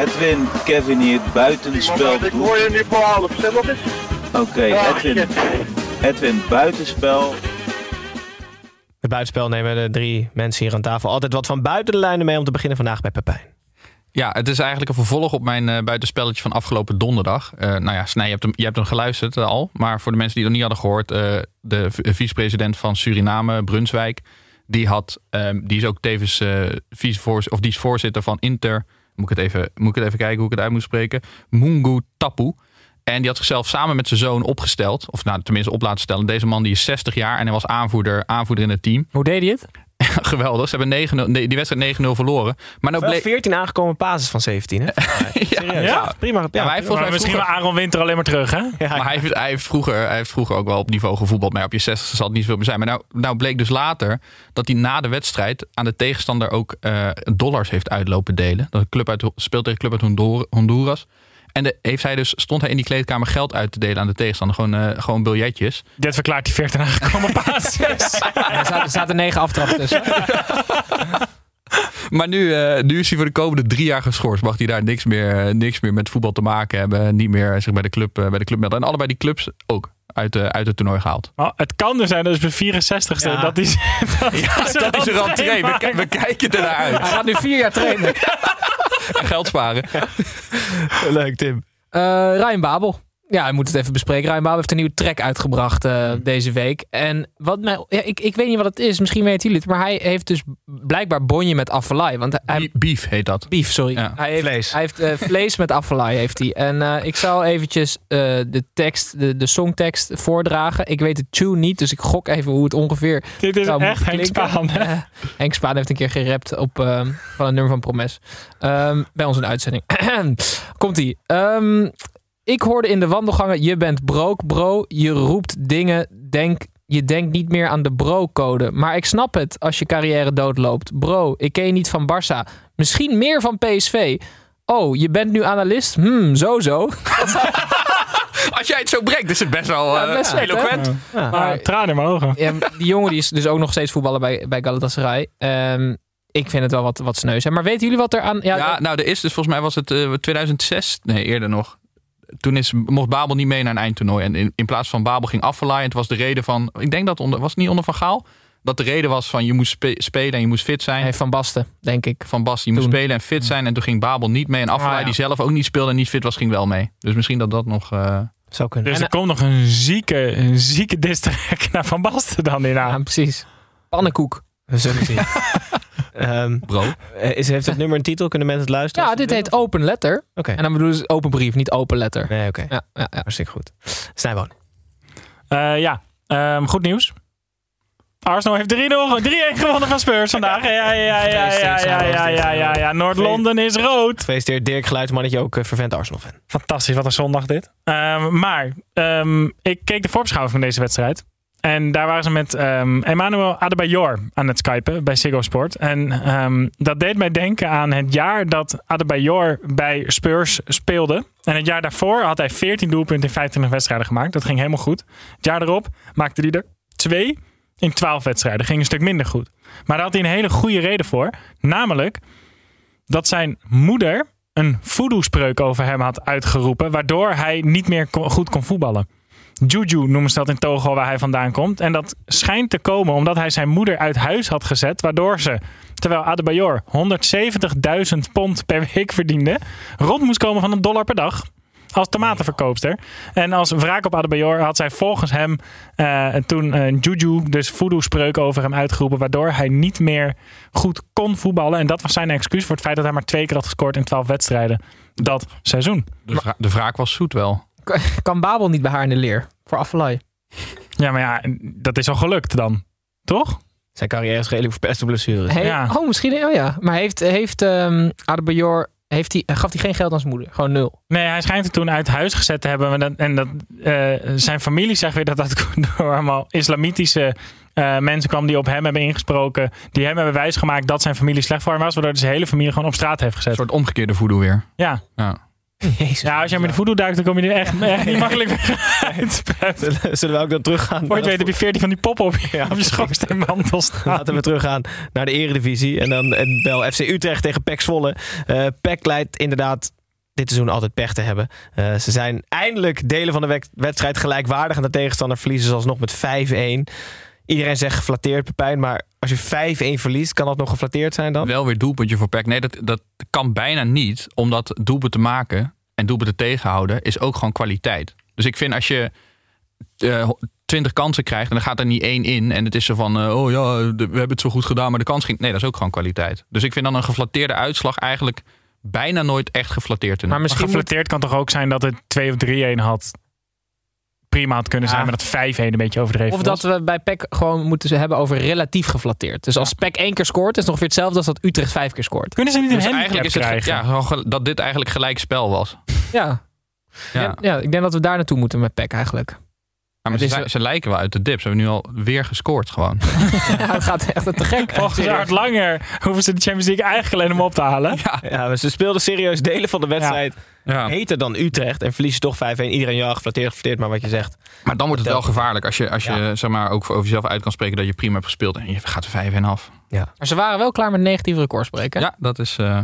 Edwin, Kevin hier, buitenspel. Ik hoor je nu verhaal op Oké, Edwin. Edwin, buitenspel. Het buitenspel nemen de drie mensen hier aan tafel altijd wat van buiten de lijnen mee om te beginnen vandaag bij Pepijn. Ja, het is eigenlijk een vervolg op mijn eh, buitenspelletje van afgelopen donderdag. Eh, nou ja, Snij, je hebt hem, je hebt hem geluisterd eh, al. Maar voor de mensen die het nog niet hadden gehoord. eh, de vicepresident van Suriname, Brunswijk. Die, had, ehm, die is ook tevens eh, vicevoors- of die is voorzitter van Inter. Moet ik, het even, moet ik het even kijken hoe ik het uit moet spreken. Mungu Tapu. En die had zichzelf samen met zijn zoon opgesteld. Of nou, tenminste op laten stellen. Deze man die is 60 jaar en hij was aanvoerder, aanvoerder in het team. Hoe deed hij het? geweldig. Ze hebben 9-0 nee, die wedstrijd 9-0 verloren. Maar nou bleek... 14 aangekomen basis van 17, hè? Serieus. ja. prima. Ja, Ja, maar hij misschien wel Aaron Winter alleen maar terug, hè? maar hij heeft, hij, heeft vroeger, hij heeft vroeger ook wel op niveau gevoetbald. Maar op je 60 zal het niet veel meer zijn. Maar nou, nou bleek dus later dat hij na de wedstrijd aan de tegenstander ook eh, dollars heeft uitlopen delen. Dat een club uit, speelt tegen een club uit Hondur- Honduras. En de, heeft hij dus, stond hij in die kleedkamer geld uit te delen aan de tegenstander. Gewoon, eh, gewoon biljetjes. Dit verklaart die 14 aangekomen basis. Er zaten, zaten negen aftrappen tussen. Maar nu, eh, nu is hij voor de komende drie jaar geschorst. Mag hij daar niks meer, eh, niks meer met voetbal te maken hebben. Niet meer zich bij de club, bij de club melden. En allebei die clubs ook uit, uit het toernooi gehaald. Oh, het kan dus zijn, dus bij 64ste, Ja. dat is dat Ja, is dat is een rentree. We, kijken ernaar Hij uit. gaat nu vier jaar trainen. En geld sparen. Leuk, Tim. Eh Ryan Babel. Ja, hij moet het even bespreken. Ryan Babel heeft een nieuwe track uitgebracht eh, deze week. En wat mij, ja, ik, ik weet niet wat het is, misschien weten jullie het. Maar hij heeft dus blijkbaar bonje met afvalai. Want hij, Beef heet dat. Beef, sorry. Ja. Hij heeft Vlees. Hij heeft eh, vlees met afvalai, heeft hij. En eh, ik zal eventjes eh, de tekst, de, de songtekst voordragen. Ik weet de tune niet, dus ik gok even hoe het ongeveer Dit is zou echt moeten Henk klinken. Spaan. hè? Henk Spaan heeft een keer gerapt op ehm, van een nummer van Promes. Ehm, bij ons in de uitzending. Komt-ie. Ehm, ik hoorde in de wandelgangen, je bent broke bro. Je roept dingen, denk, je denkt niet meer aan de bro-code. Maar ik snap het als je carrière doodloopt. Bro, ik ken je niet van Barça. Misschien meer van PSV. Oh, je bent nu analist? Hmm, zo zo. Als jij het zo brengt, is het best wel Ja, eh, vet, eloquent. Maar Maar tranen in mijn ogen. ja, die jongen die is dus ook nog steeds voetballer bij, bij Galatasaray. Ehm, ik vind het wel wat, wat sneus. hè. Maar weten jullie wat er aan... Ja, Ja, nou, er is dus volgens mij was het eh, 2006, nee eerder nog. Toen is, mocht Babel niet mee naar een eindtoernooi. En in, in plaats van Babel ging Affelay. En het was de reden van, ik denk dat onder, was het niet onder Van Gaal? Dat de reden was van je moest spe- spelen en je moest fit zijn. Hij Van Basten, denk ik. Van Bas, je moest spelen en fit zijn. En toen ging Babel niet mee. En Affelay, Ah, ja. die zelf ook niet speelde en niet fit was, ging wel mee. Dus misschien dat dat nog... eh, Zou kunnen. Dus En- er komt nog een zieke, een zieke distrack naar Van Basten dan hierna. Ja, precies. Pannenkoek. We zullen zien. Ehm, bro. eh, is, heeft het nummer een titel? Kunnen mensen het luisteren? Ja, dit heet Open Letter. Oké. En dan bedoelen ze open brief, niet open letter. Nee, oké. Ja, ja, ja. Hartstikke goed. Snijboon. Eh, ja, Ehm, goed nieuws. Arsenal heeft 3-0 3-1 gewonnen van Spurs vandaag. Ja, ja, ja, ja, ja, ja, ja, ja, ja, ja. Noord-Londen is rood. Gefeliciteerd Dirk Geluidsmannetje, ook vervent Arsenal-fan. Fantastisch, wat een zondag dit. Ehm, maar ehm, ik keek de voorbeschouwing van deze wedstrijd. En daar waren ze met ehm Emmanuel Adebayor aan het skypen bij Ziggo Sport. En ehm, dat deed mij denken aan het jaar dat Adebayor bij Spurs speelde. En het jaar daarvoor had hij 14 doelpunten in 25 wedstrijden gemaakt. Dat ging helemaal goed. Het jaar daarop maakte hij er twee in 12 wedstrijden. Ging een stuk minder goed. Maar daar had hij een hele goede reden voor. Namelijk dat zijn moeder een voodoo-spreuk over hem had uitgeroepen. Waardoor hij niet meer goed kon voetballen. Juju noemen ze dat in Togo waar hij vandaan komt. En dat schijnt te komen omdat hij zijn moeder uit huis had gezet. Waardoor ze, terwijl Adebayor 170.000 pond per week verdiende... rond moest komen van een dollar per dag. Als tomatenverkoopster. En als wraak op Adebayor had zij volgens hem eh, toen eh, Juju dus voodoo-spreuk over hem uitgeroepen. Waardoor hij niet meer goed kon voetballen. En dat was zijn excuus voor het feit dat hij maar twee keer had gescoord in 12 wedstrijden dat seizoen. De wraak was zoet wel. Kan Babel niet bij haar in de leer? Voor Affelay. Ja, maar ja, dat is al gelukt dan. Toch? Zijn carrière is redelijk verpest door blessures. Hey, Ja. Oh, misschien. Oh ja. Maar heeft, heeft ehm Adebayor... Heeft hij, gaf hij geen geld aan zijn moeder? Gewoon nul. Nee, hij schijnt het toen uit huis gezet te hebben. Maar dat, en dat, eh, zijn familie zegt weer dat dat door allemaal islamitische eh, mensen kwam die op hem hebben ingesproken. Die hem hebben wijsgemaakt dat zijn familie slecht voor hem was. Waardoor hij zijn hele familie gewoon op straat heeft Een gezet. soort omgekeerde voodoo weer. Ja. Ja. Jezus. ja, als jij met de voodoo duikt, dan kom je er echt, echt niet makkelijk weer uit. Zullen- Zullen we ook dan teruggaan? Voor je weet heb je 14 van die poppen op je, Ja, op je schoorsteenmantel staan. Laten we teruggaan naar de eredivisie. En dan wel FC Utrecht tegen PEC Zwolle. Eh PEC lijkt inderdaad dit seizoen altijd pech te hebben. Eh, ze zijn eindelijk delen van de wedstrijd gelijkwaardig. En de tegenstander verliezen ze alsnog met 5-1. Iedereen zegt geflatteerd, Pepijn. Maar als je 5-1 verliest, kan dat nog geflatteerd zijn dan? Wel weer doelpuntje voor PEC. Nee, dat, dat kan bijna niet. Omdat doelpunt te maken en doelpunt te tegenhouden is ook gewoon kwaliteit. Dus ik vind als je eh, 20 kansen krijgt en dan gaat er niet één in. En het is zo van, eh, oh ja, we hebben het zo goed gedaan, maar de kans ging... Nee, dat is ook gewoon kwaliteit. Dus ik vind dan een geflatteerde uitslag eigenlijk bijna nooit echt geflatteerd. te Maar misschien Maar geflatteerd kan toch ook zijn dat het 2 of 3-1 had prima had kunnen zijn, Ja. maar dat 5-1 een beetje overdreven Of was. dat we bij PEC gewoon moeten ze hebben over relatief geflatteerd. Dus als PEC één keer scoort, is het ongeveer hetzelfde als dat Utrecht vijf keer scoort. Kunnen ze niet een Dus handicap eigenlijk is het krijgen? ja, dat dit eigenlijk gelijk spel was. Ja. Ja. Ja. ja, ik denk dat we daar naartoe moeten met PEC eigenlijk. Ja, maar Het ze, is- zijn- ze lijken wel uit de dip. Ze hebben nu al weer gescoord gewoon. ja, het gaat echt te gek. Volgens Art Langer hoeven ze de Champions League eigenlijk alleen om op te halen. Ja, maar ze speelden serieus delen van de wedstrijd. Ja. Heter dan Utrecht en verliezen toch 5-1. Iedereen ja, geflatteerd, geflatteerd, maar wat je zegt. Maar dan wordt het wel gevaarlijk als je, als je zeg maar, ook over jezelf uit kan spreken dat je prima hebt gespeeld en je gaat er 5 en af. Maar ze waren wel klaar met negatieve records spreken. Ja, dat is. eh,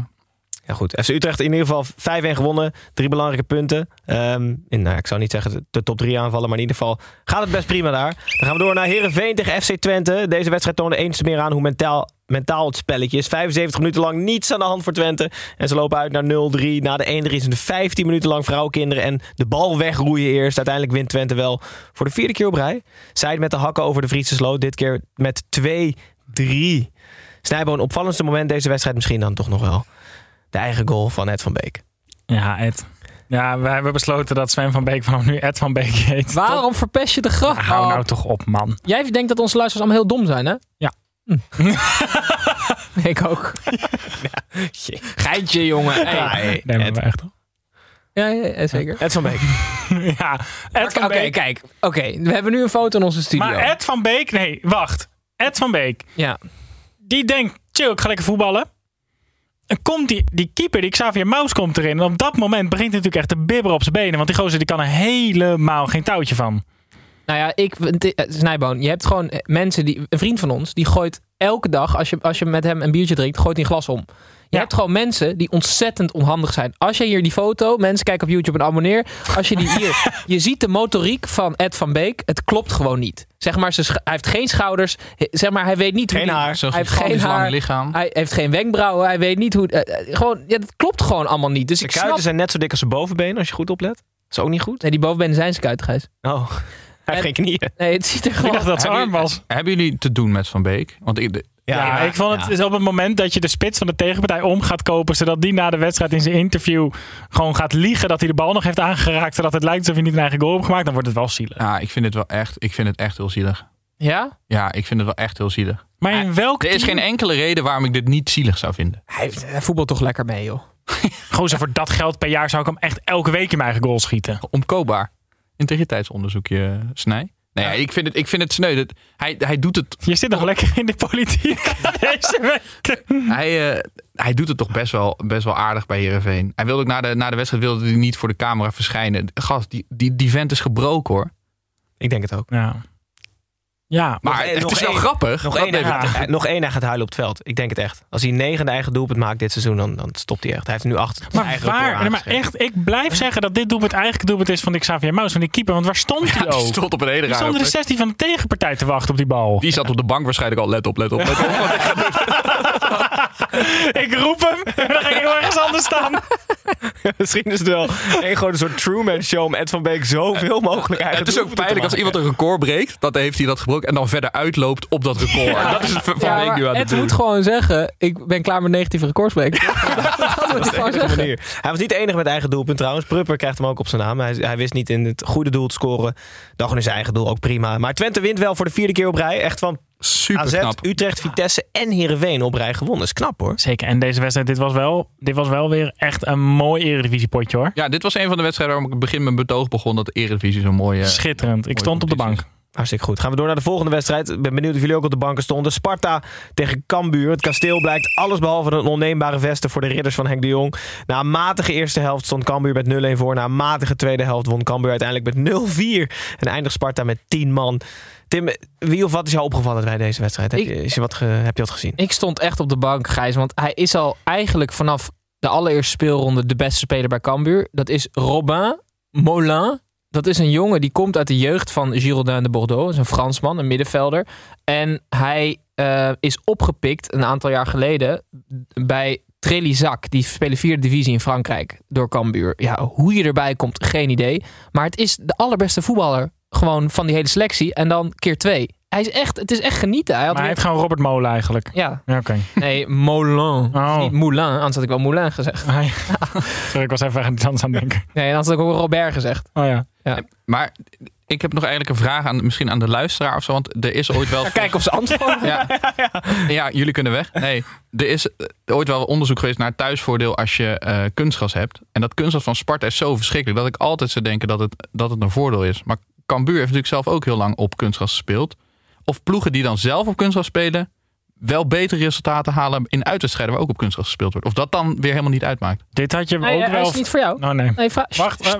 Ja goed, FC Utrecht in ieder geval 5-1 gewonnen. Drie belangrijke punten. Ehm, in, nou, ik zou niet zeggen de- top 3 aanvallen, maar in ieder geval gaat het best prima daar. Dan gaan we door naar Herenveen tegen FC Twente. Deze wedstrijd toonde eens meer aan hoe mentaal, mentaal het spelletje is. 75 minuten lang niets aan de hand voor Twente. En ze lopen uit naar 0-3. Na de 1-3 is het 15 minuten lang vrouwenkinderen en de bal wegroeien eerst. Uiteindelijk wint Twente wel voor de vierde keer op rij. Zij met de hakken over de Friese sloot. Dit keer met 2-3. Snijboon, opvallendste moment deze wedstrijd misschien dan toch nog wel. De eigen goal van Ed van Beek. Ja, Ed. Ja, we hebben besloten dat Sven van Beek vanaf nu Ed van Beek heet. Waarom verpest je de grap? Ja, hou Oh. nou toch op, man. Jij denkt dat onze luisteraars allemaal heel dom zijn, hè? Ja. Hm. ik ook. Geintje, jongen. Hey. Ja, hey, Nee, Ed, echt. Ja, ja, ja, zeker. Ed van Beek. Ja, Ed van Oké, kijk. Oké, we hebben nu een foto in onze studio. Maar Ed van Beek, nee, wacht. Ed van Beek, Ja. die denkt, chill, ik ga lekker voetballen. Komt die, die keeper, die Xavier Maus komt erin. En op dat moment begint natuurlijk echt te bibberen op zijn benen. Want die gozer die kan er helemaal geen touwtje van. Nou ja, ik, Snijboon, je hebt gewoon eh, mensen die, een vriend van ons, die gooit elke dag, als je, als je met hem een biertje drinkt, gooit hij een glas om. Je Ja. hebt gewoon mensen die ontzettend onhandig zijn. Als je hier die foto, mensen kijken op YouTube en abonneer. Als je die hier, je ziet de motoriek van Ed van Beek. Het klopt gewoon niet. Zeg maar, sch- hij heeft geen schouders. Zeg maar, hij weet niet hoe Geen die- haar. Hij heeft geen haar. lichaam. Hij heeft geen wenkbrauwen. Hij weet niet hoe. eh, gewoon, ja, dat klopt gewoon allemaal niet. Dus De ik kuiten snap. zijn net zo dik als zijn bovenbenen, als je goed oplet. Dat is ook niet goed. Nee, die bovenbenen zijn zijn kuiten, Gijs. Oh, hij heeft En- geen knieën. Nee, het ziet er Ik gewoon. dacht dat zijn Hebben arm jullie- was. Hebben jullie te doen met Van Beek? Want ik, Ja, ik vond het is op het moment dat je de spits van de tegenpartij om gaat kopen, zodat die na de wedstrijd in zijn interview gewoon gaat liegen dat hij de bal nog heeft aangeraakt, zodat het lijkt alsof hij niet een eigen goal heeft gemaakt, dan wordt het wel zielig. ja, ik vind het wel echt, ik vind het echt heel zielig. Ja? Ja, ik vind het wel echt heel zielig. Maar in welk Er is team- geen enkele reden waarom ik dit niet zielig zou vinden. Hij, hij voetbalt toch lekker mee, joh. Gozer, voor dat geld per jaar zou ik hem echt elke week in mijn eigen goal schieten. Omkoopbaar. Integriteitsonderzoekje, Snij. Nee, ja, ik, vind het, ik vind het sneu. Dat, hij, hij doet het Je zit nog lekker in de politiek deze week. Hij, eh, hij doet het toch best wel, best wel aardig bij Heerenveen. Hij wilde ook na de, na de wedstrijd wilde hij niet voor de camera verschijnen. Gast, die, die, die vent is gebroken hoor. Ik denk het ook. Ja. Ja, Maar het nog is wel grappig. Nog één, gaat, hij- nog één, hij gaat huilen op het veld. Ik denk het echt. Als hij negende eigen doelpunt maakt dit seizoen, dan, dan stopt hij echt. Hij heeft nu acht. maar eigen waar? maar echt, ik blijf zeggen dat dit doelpunt eigenlijk het doelpunt is van die Xavier Maus, van die keeper. Want waar stond hij Ja, die ook? stond op een hele Die stond de plek. 16 van de tegenpartij te wachten op die bal. Die zat op de bank waarschijnlijk al. Let op, let op, let op. ik roep hem en dan ging ik ergens anders staan. Misschien is het wel een gewoon een soort Truman Show om Ed van Beek zoveel mogelijk eigen Het is ook pijnlijk als iemand een record breekt. Dat heeft hij dat gebroken. En dan verder uitloopt op dat record. Dat is het van Ja, nu aan het doen. moet gewoon zeggen, ik ben klaar met negatieve recordspreken. dat moet hij gewoon zeggen. manier. Hij was niet de enige met eigen doelpunt trouwens. Prupper krijgt hem ook op zijn naam. Hij, hij wist niet in het goede doel te scoren. Dan gewoon in zijn eigen doel ook prima. Maar Twente wint wel voor de vierde keer op rij. Echt van Super AZ, knap. Utrecht, Vitesse en Heerenveen op rij gewonnen. is knap hoor. Zeker, en deze wedstrijd, dit was wel, dit was wel weer echt een mooi eredivisiepotje hoor. Ja, dit was een van de wedstrijden waarom ik begin mijn betoog begon. Dat de Eredivisie zo'n mooie... Schitterend. Ik mooie stond op de bank. Hartstikke goed. Gaan we door naar de volgende wedstrijd. Ik ben benieuwd of jullie ook op de banken stonden. Sparta tegen Cambuur. Het kasteel blijkt alles behalve een onneembare vesten voor de ridders van Henk de Jong. Na een matige eerste helft stond Cambuur met 0-1 voor. Na een matige tweede helft won Cambuur uiteindelijk met 0-4. En eindigt Sparta met 10 man. Tim, wie of wat is jou opgevallen bij deze wedstrijd? Heb, je, is je wat ge- heb je wat gezien? Ik stond echt op de bank, Gijs. Want hij is al eigenlijk vanaf de allereerste speelronde de beste speler bij Cambuur. Dat is Robin Molin. Dat is een jongen die komt uit de jeugd van Girondin de Bordeaux. Dat is een Fransman, een middenvelder. En hij eh, is opgepikt een aantal jaar geleden bij Trélisac. Die spelen vierde divisie in Frankrijk door Cambuur. Ja, hoe je erbij komt, geen idee. Maar het is de allerbeste voetballer gewoon van die hele selectie. En dan keer twee. Hij is echt, het is echt genieten. Hij had Maar hij weer- heeft gewoon Robert Molen eigenlijk. ja, Ja, oké. Nee, Molin. Oh. Niet Moulin, anders had ik wel Moulin gezegd. Sorry, ik was even iets anders aan het denken. Nee, anders had ik ook Robert gezegd. Oh ja. Ja. Maar ik heb nog eigenlijk een vraag aan, misschien aan de luisteraar of zo. Want er is ooit wel... Ja, kijk of ze antwoorden. Ja. ja, jullie kunnen weg. Nee, er is ooit wel onderzoek geweest naar thuisvoordeel als je eh, kunstgras hebt. En dat kunstgras van Sparta is zo verschrikkelijk dat ik altijd zou denken dat het, dat het een voordeel is. Maar Cambuur heeft natuurlijk zelf ook heel lang op kunstgras gespeeld. Of ploegen die dan zelf op kunstgras spelen, wel betere resultaten halen in uitwedstrijden waar ook op kunstgras gespeeld wordt. Of dat dan weer helemaal niet uitmaakt. Dit had je Nee, ook wel... is niet voor jou. Oh nee. Nee, Wacht.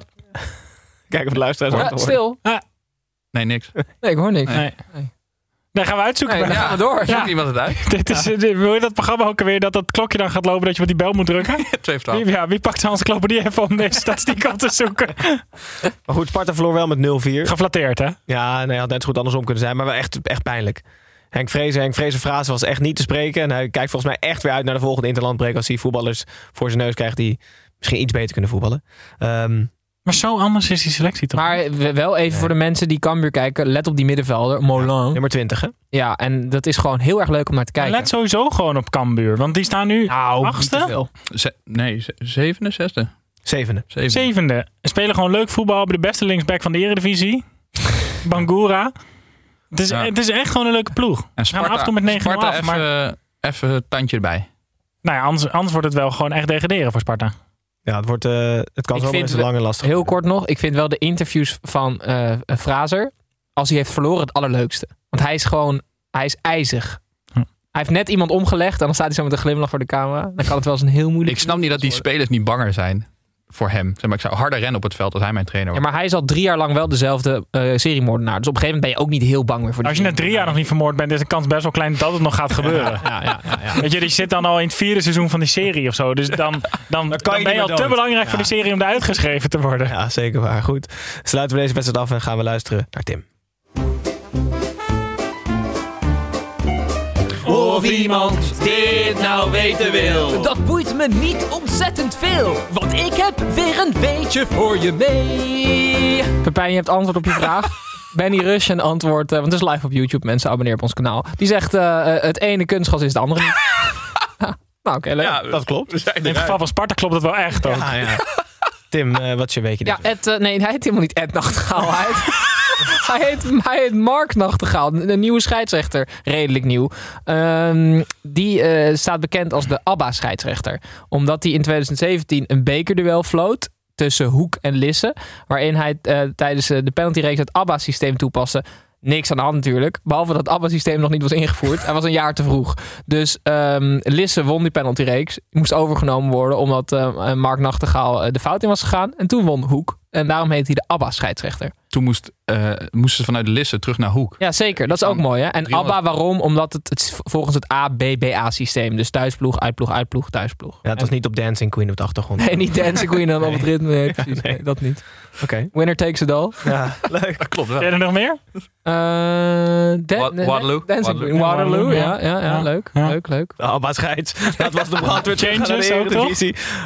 Kijk of de luisteraars Ja, stil. Nee, niks. Nee, ik hoor niks. Nee. Dan gaan we uitzoeken. Nee, dan gaan we door. Zoekt Ja. iemand het uit? Dit is, dit- wil je dat programma ook alweer dat dat klokje dan gaat lopen dat je op die bel moet drukken? Twee Wie, twaalf. ja, wie pakt Hans Kloperdie even om deze statistiek op te zoeken? Maar goed, Sparta verloor wel met 0-4. Geflatteerd, hè? Ja, nee, had net zo goed andersom kunnen zijn. Maar wel echt, echt pijnlijk. Henk Vrezen, Henk Vrezen frase was echt niet te spreken. En hij kijkt volgens mij echt weer uit naar de volgende interlandbreek... als hij voetballers voor zijn neus krijgt die misschien iets beter kunnen voetballen. Ehm, Maar zo anders is die selectie toch? Maar we- wel even voor de mensen die Cambuur kijken. Let op die middenvelder, Molan. nummer 20, hè? Ja, en dat is gewoon heel erg leuk om naar te kijken. Let sowieso gewoon op Cambuur. Want die staan nu nou, achtste. Ze- nee, ze- zevende, zesde? Zevende. Zevende. zevende. Spelen gewoon leuk voetbal. Hebben de beste linksback van de eredivisie. Bangura. Het is, Ja. het is echt gewoon een leuke ploeg. En We gaan af en toe met 9 Sparta af. even, Maar even tandje erbij. nou ja, anders, anders wordt het wel gewoon echt degraderen voor Sparta. Ja, het, wordt, eh, het kan zo eens lang en lastig Heel worden. kort nog. Ik vind wel de interviews van eh Fraser, als hij heeft verloren, het allerleukste. Want hij is gewoon, hij is ijzig. Hm. Hij heeft net iemand omgelegd en dan staat hij zo met een glimlach voor de camera. Dan kan het wel eens een heel moeilijk... Ik snap niet dat die spelers niet banger zijn voor hem. Zeg maar, ik zou harder rennen op het veld als hij mijn trainer Ja, was. maar hij is al drie jaar lang wel dezelfde eh seriemoordenaar. Dus op een gegeven moment ben je ook niet heel bang meer voor die Als je net drie jaar nog niet vermoord bent, is de kans best wel klein dat het nog gaat gebeuren. Ja, ja, ja, ja. Weet je, die zit dan al in het vierde seizoen van die serie of zo. Dus dan, dan, dan, je ben je al te belangrijk voor die serie om eruit geschreven te worden. Ja, zeker waar. Goed. Sluiten we deze wedstrijd af en gaan we luisteren naar Tim. Of iemand dit nou weten wil. Dat boeit me niet ontzettend veel, want ik heb weer een beetje voor je mee. Pepijn, je hebt antwoord op je vraag. Benny Rush een antwoord, eh, want het is live op YouTube, mensen, abonneer op ons kanaal. Die zegt, eh, eh, het ene kunstgas is het andere niet. Ja, nou, oké, leuk. Ja, Dat klopt. In het geval van Sparta klopt het wel echt ook. Ja, ja. Tim, wat is je? Ja, deze Ed, eh, nee, hij heet helemaal niet Ed Nachtegaal. Hij heet, hij heet, Mark Nachtegaal, een nieuwe scheidsrechter. Redelijk nieuw. Ehm, die eh, staat bekend als de ABBA-scheidsrechter. Omdat hij in 2017 een bekerduel floot tussen Hoek en Lisse. Waarin hij eh, tijdens eh, de penaltyreeks het ABBA-systeem toepaste. Niks aan de hand natuurlijk. Behalve dat het ABBA-systeem nog niet was ingevoerd. Hij was een jaar te vroeg. Dus ehm, Lisse won die penaltyreeks. Moest overgenomen worden omdat Mark Nachtegaal de fout in was gegaan. En toen won Hoek. En daarom heet hij de ABBA-scheidsrechter. Toen moest, eh, moesten ze vanuit de Lisse terug naar Hoek. Ja, zeker. Dat is ook Dan mooi. Hè? En 300. ABBA waarom? Omdat het, het is volgens het ABBA-systeem. Dus thuisploeg, uitploeg, uitploeg, thuisploeg. Ja, het was niet op Dancing Queen op de achtergrond. Nee, niet Dancing Queen dan op het ritme. Nee, precies. Nee, dat niet. Oké. Winner takes it all. Ja, leuk. Dat klopt wel. Je er nog meer? Eh, Dan- Wa- nee, Waterloo. Dancing Waterloo. Queen. Waterloo, ja. Ja. Ja, ja, Ja. leuk. Ja. Leuk, leuk. De Alba scheids. Dat was de brandweer Changes ook, toch?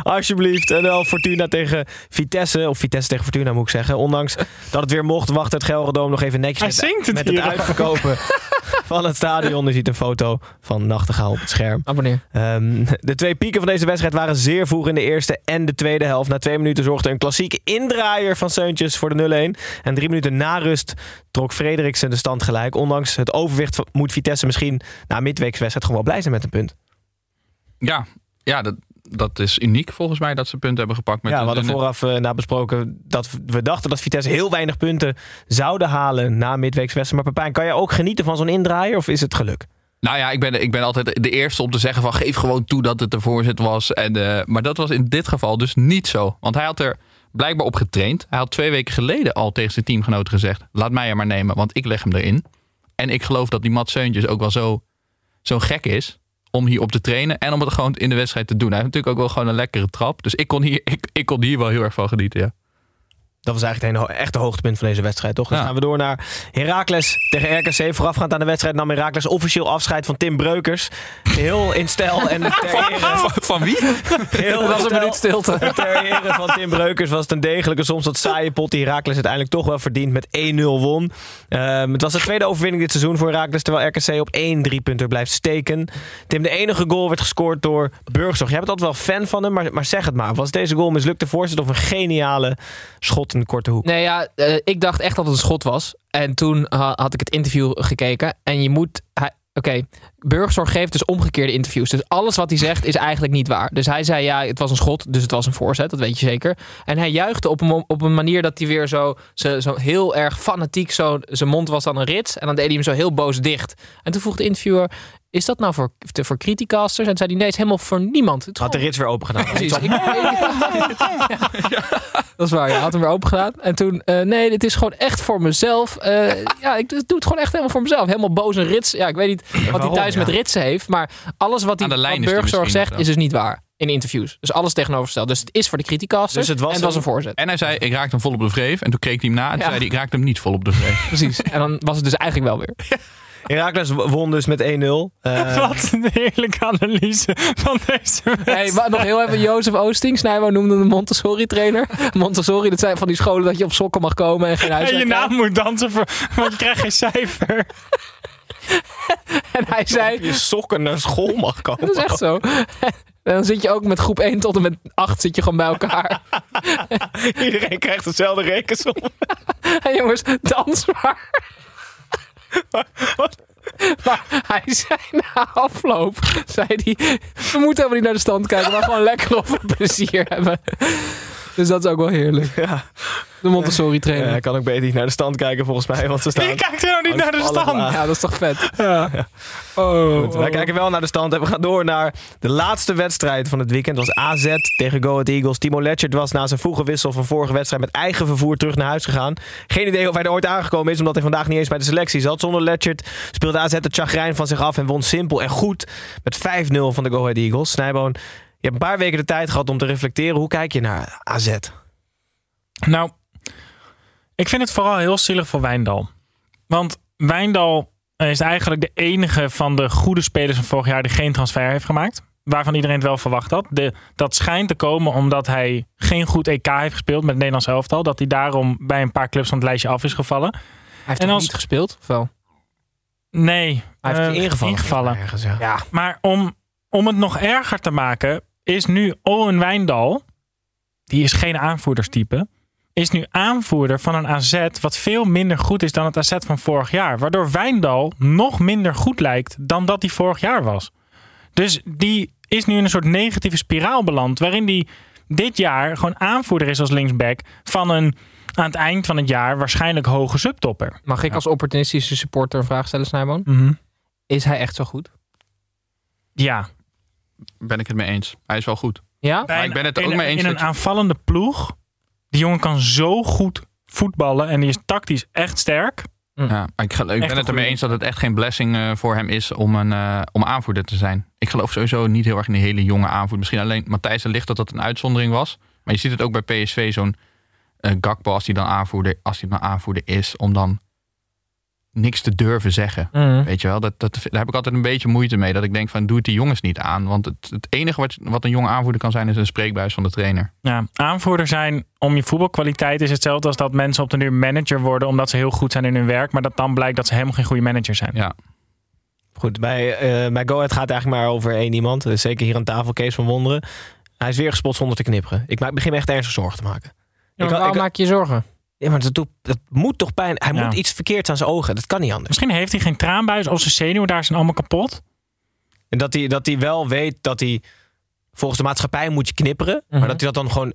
Alsjeblieft. En wel Fortuna tegen Vitesse. Of Vitesse tegen Fortuna moet ik zeggen. Ondanks dat het weer mocht, wacht het Gelredome nog even netjes Hij met, zingt het met uitverkopen van het stadion. Je ziet een foto van Nachtegaal op het scherm. Abonneer. Ehm, de twee pieken van deze wedstrijd waren zeer vroeg in de eerste en de tweede helft. Na twee minuten zorgde een klassieke indraaier van Seuntjes voor de 0-1. En drie minuten na rust trok Frederiksen de stand gelijk. Ondanks het overwicht van- moet Vitesse misschien na midweekswedstrijd gewoon wel blij zijn met een punt. Ja, ja dat, dat is uniek volgens mij dat ze punten hebben gepakt. Met ja, we hadden vooraf eh na besproken dat we dachten dat Vitesse heel weinig punten zouden halen na midweekswedstrijd. Maar Pepijn, kan je ook genieten van zo'n indraaier of is het geluk? Nou ja, ik ben, ik ben altijd de eerste om te zeggen van geef gewoon toe dat het de voorzet was. En, eh, maar dat was in dit geval dus niet zo. Want hij had er blijkbaar op getraind. Hij had twee weken geleden al tegen zijn teamgenoten gezegd... laat mij er maar nemen, want ik leg hem erin. En ik geloof dat die Matt Seuntjes ook wel zo, zo gek is... om hier op te trainen en om het gewoon in de wedstrijd te doen. Hij heeft natuurlijk ook wel gewoon een lekkere trap. Dus ik kon hier, ik, ik kon hier wel heel erg van genieten, ja. Dat was eigenlijk het echte hoogtepunt van deze wedstrijd, toch? Dan Ja. gaan we door naar Heracles tegen RKC. Voorafgaand aan de wedstrijd nam Heracles officieel afscheid van Tim Breukers. Heel in stijl en ter ere... Van wie? Heel Dat was in een minuut stilte. Ter ere van Tim Breukers was het een degelijke, soms wat saaie pot die Heracles uiteindelijk toch wel verdient met 1-0 won. Ehm, het was de tweede overwinning dit seizoen voor Heracles, terwijl RKC op 1 driepunter blijft steken. Tim, de enige goal werd gescoord door Burgzorg. Jij bent altijd wel fan van hem, maar, maar zeg het maar. Was deze goal mislukte voorzet of een geniale schot een korte hoek. Nee, ja, eh, ik dacht echt dat het een schot was. En toen ha- had ik het interview gekeken. En je moet... Oké, Burgzorg geeft dus omgekeerde interviews. Dus alles wat hij zegt is eigenlijk niet waar. Dus hij zei, ja, het was een schot, dus het was een voorzet. Dat weet je zeker. En hij juichte op een, op een manier dat hij weer zo, zo, zo heel erg fanatiek... Zo, zijn mond was dan een rits. En dan deed hij hem zo heel boos dicht. En toen vroeg de interviewer... Is dat nou voor, te- voor criticasters? En toen zei hij, nee, het is helemaal voor niemand. Het Had de rits weer open gedaan. Precies. Ik- Dat is waar, je had hem weer open gedaan. En toen, eh, nee, dit is gewoon echt voor mezelf. Eh, ja, ik doe het gewoon echt helemaal voor mezelf. Helemaal boos en rits. Ja, ik weet niet wat hij thuis ja? met ritsen heeft. Maar alles wat hij Aan de lijn wat die Burgzorg zegt, is dus niet waar. In interviews. Dus alles tegenovergesteld. Dus het is voor de criticasters. Dus het was en het was een- voorzet. En hij zei, ik raakte hem vol op de vreef. En toen keek hij hem na en toen Ja. zei hij, ik raakte hem niet vol op de vreef. Precies. En dan was het dus eigenlijk wel weer. Herakles won dus met 1-0. Eh, Wat een heerlijke analyse van deze wedstrijd. Hey, maar nog heel even Jozef Oosting. Snijbo noemde de Montessori trainer. Montessori, dat zijn van die scholen dat je op sokken mag komen en geen En je krijgt. naam moet dansen, voor, want je krijgt geen cijfer. En hij zei, je sokken naar school mag komen. Dat is echt zo. En dan zit je ook met groep 1 tot en met 8 zit je gewoon bij elkaar. Iedereen krijgt hetzelfde rekensom. En jongens, dans maar. Maar hij zei na afloop, zei hij, we moeten helemaal niet naar de stand kijken, maar gewoon lekker we plezier hebben. Dus dat is ook wel heerlijk. Ja. De Montessori trainer. Ja, ik kan ook beter niet naar de stand kijken volgens mij. Want ze staan... Je kijkt helemaal niet naar de stand. laag. Ja, dat is toch vet. Oh, Goed, wij kijken wel naar de stand en we gaan door naar de laatste wedstrijd van het weekend. Dat was AZ tegen Go Ahead Eagles. Timo Letchert was na zijn vroege wissel van vorige wedstrijd met eigen vervoer terug naar huis gegaan. Geen idee of hij er ooit aangekomen is, omdat hij vandaag niet eens bij de selectie zat. Zonder Letchert speelde AZ het chagrijn van zich af en won simpel en goed met 5-0 van de Go Ahead Eagles. Snijboon, hebt een paar weken de tijd gehad om te reflecteren. Hoe kijk je naar AZ? Nou, ik vind het vooral heel zielig voor Wijndal. Want Wijndal is eigenlijk de enige van de goede spelers van vorig jaar die geen transfer heeft gemaakt. Waarvan iedereen het wel verwacht had. De, dat schijnt te komen omdat hij geen goed EK heeft gespeeld met het Nederlands elftal. Dat hij daarom bij een paar clubs van het lijstje af is gevallen. Hij heeft En als- niet gespeeld? Of wel? Nee, Hij heeft eh, ingevallen. ingevallen. Ergens, ja. Ja. Maar om, om het nog erger te maken, is nu Owen Wijndal, die is geen aanvoerderstype, is nu aanvoerder van een AZ wat veel minder goed is dan het AZ van vorig jaar. Waardoor Wijndal nog minder goed lijkt dan dat hij vorig jaar was. Dus die is nu in een soort negatieve spiraal beland, waarin hij dit jaar gewoon aanvoerder is als linksback van een aan het eind van het jaar waarschijnlijk hoge subtopper. Mag ik als opportunistische supporter een vraag stellen, Snijboon? Mhm. Is hij echt zo goed? Ja, Ben ik het mee eens. Hij is wel goed. Ja? Maar een- ik ben het in ook een- mee eens In een je- aanvallende ploeg. Die jongen kan zo goed voetballen. En die is tactisch echt sterk. Ja, maar ik, ben het ermee eens dat het echt geen blessing eh, voor hem is om, een, eh, om aanvoerder te zijn. Ik geloof sowieso niet heel erg in die hele jonge aanvoerder. Misschien alleen Matthijs de Ligt dat dat een uitzondering was. Maar je ziet het ook bij PSV, zo'n eh Gakpo als hij dan aanvoerder, als hij dan aanvoerder is, om dan niks te durven zeggen. Mhm. Weet je wel, dat, dat, daar heb ik altijd een beetje moeite mee. Dat ik denk van, doe het die jongens niet aan. Want het, het enige wat, wat een jonge aanvoerder kan zijn, is een spreekbuis van de trainer. Ja, aanvoerder zijn om je voetbalkwaliteit is hetzelfde als dat mensen op de duur manager worden. Omdat ze heel goed zijn in hun werk. Maar dat dan blijkt dat ze helemaal geen goede manager zijn. Ja, Goed, bij, eh bij Go Ahead gaat het eigenlijk maar over één iemand. Dus zeker hier aan tafel, Kees van Wonderen. Hij is weer gespot zonder te knipperen. Ik maak, begin me echt ernstig zorgen te maken. Ja, maar Ik- waarom ik- maak je je zorgen? Ja, maar dat, doet, dat moet toch pijn. Hij Ja. moet iets verkeerds aan zijn ogen. Dat kan niet anders. Misschien heeft hij geen traanbuis of zijn zenuwen daar zijn allemaal kapot. En dat hij, dat hij wel weet dat hij volgens de maatschappij moet je knipperen. Maar Mhm. dat hij dat dan gewoon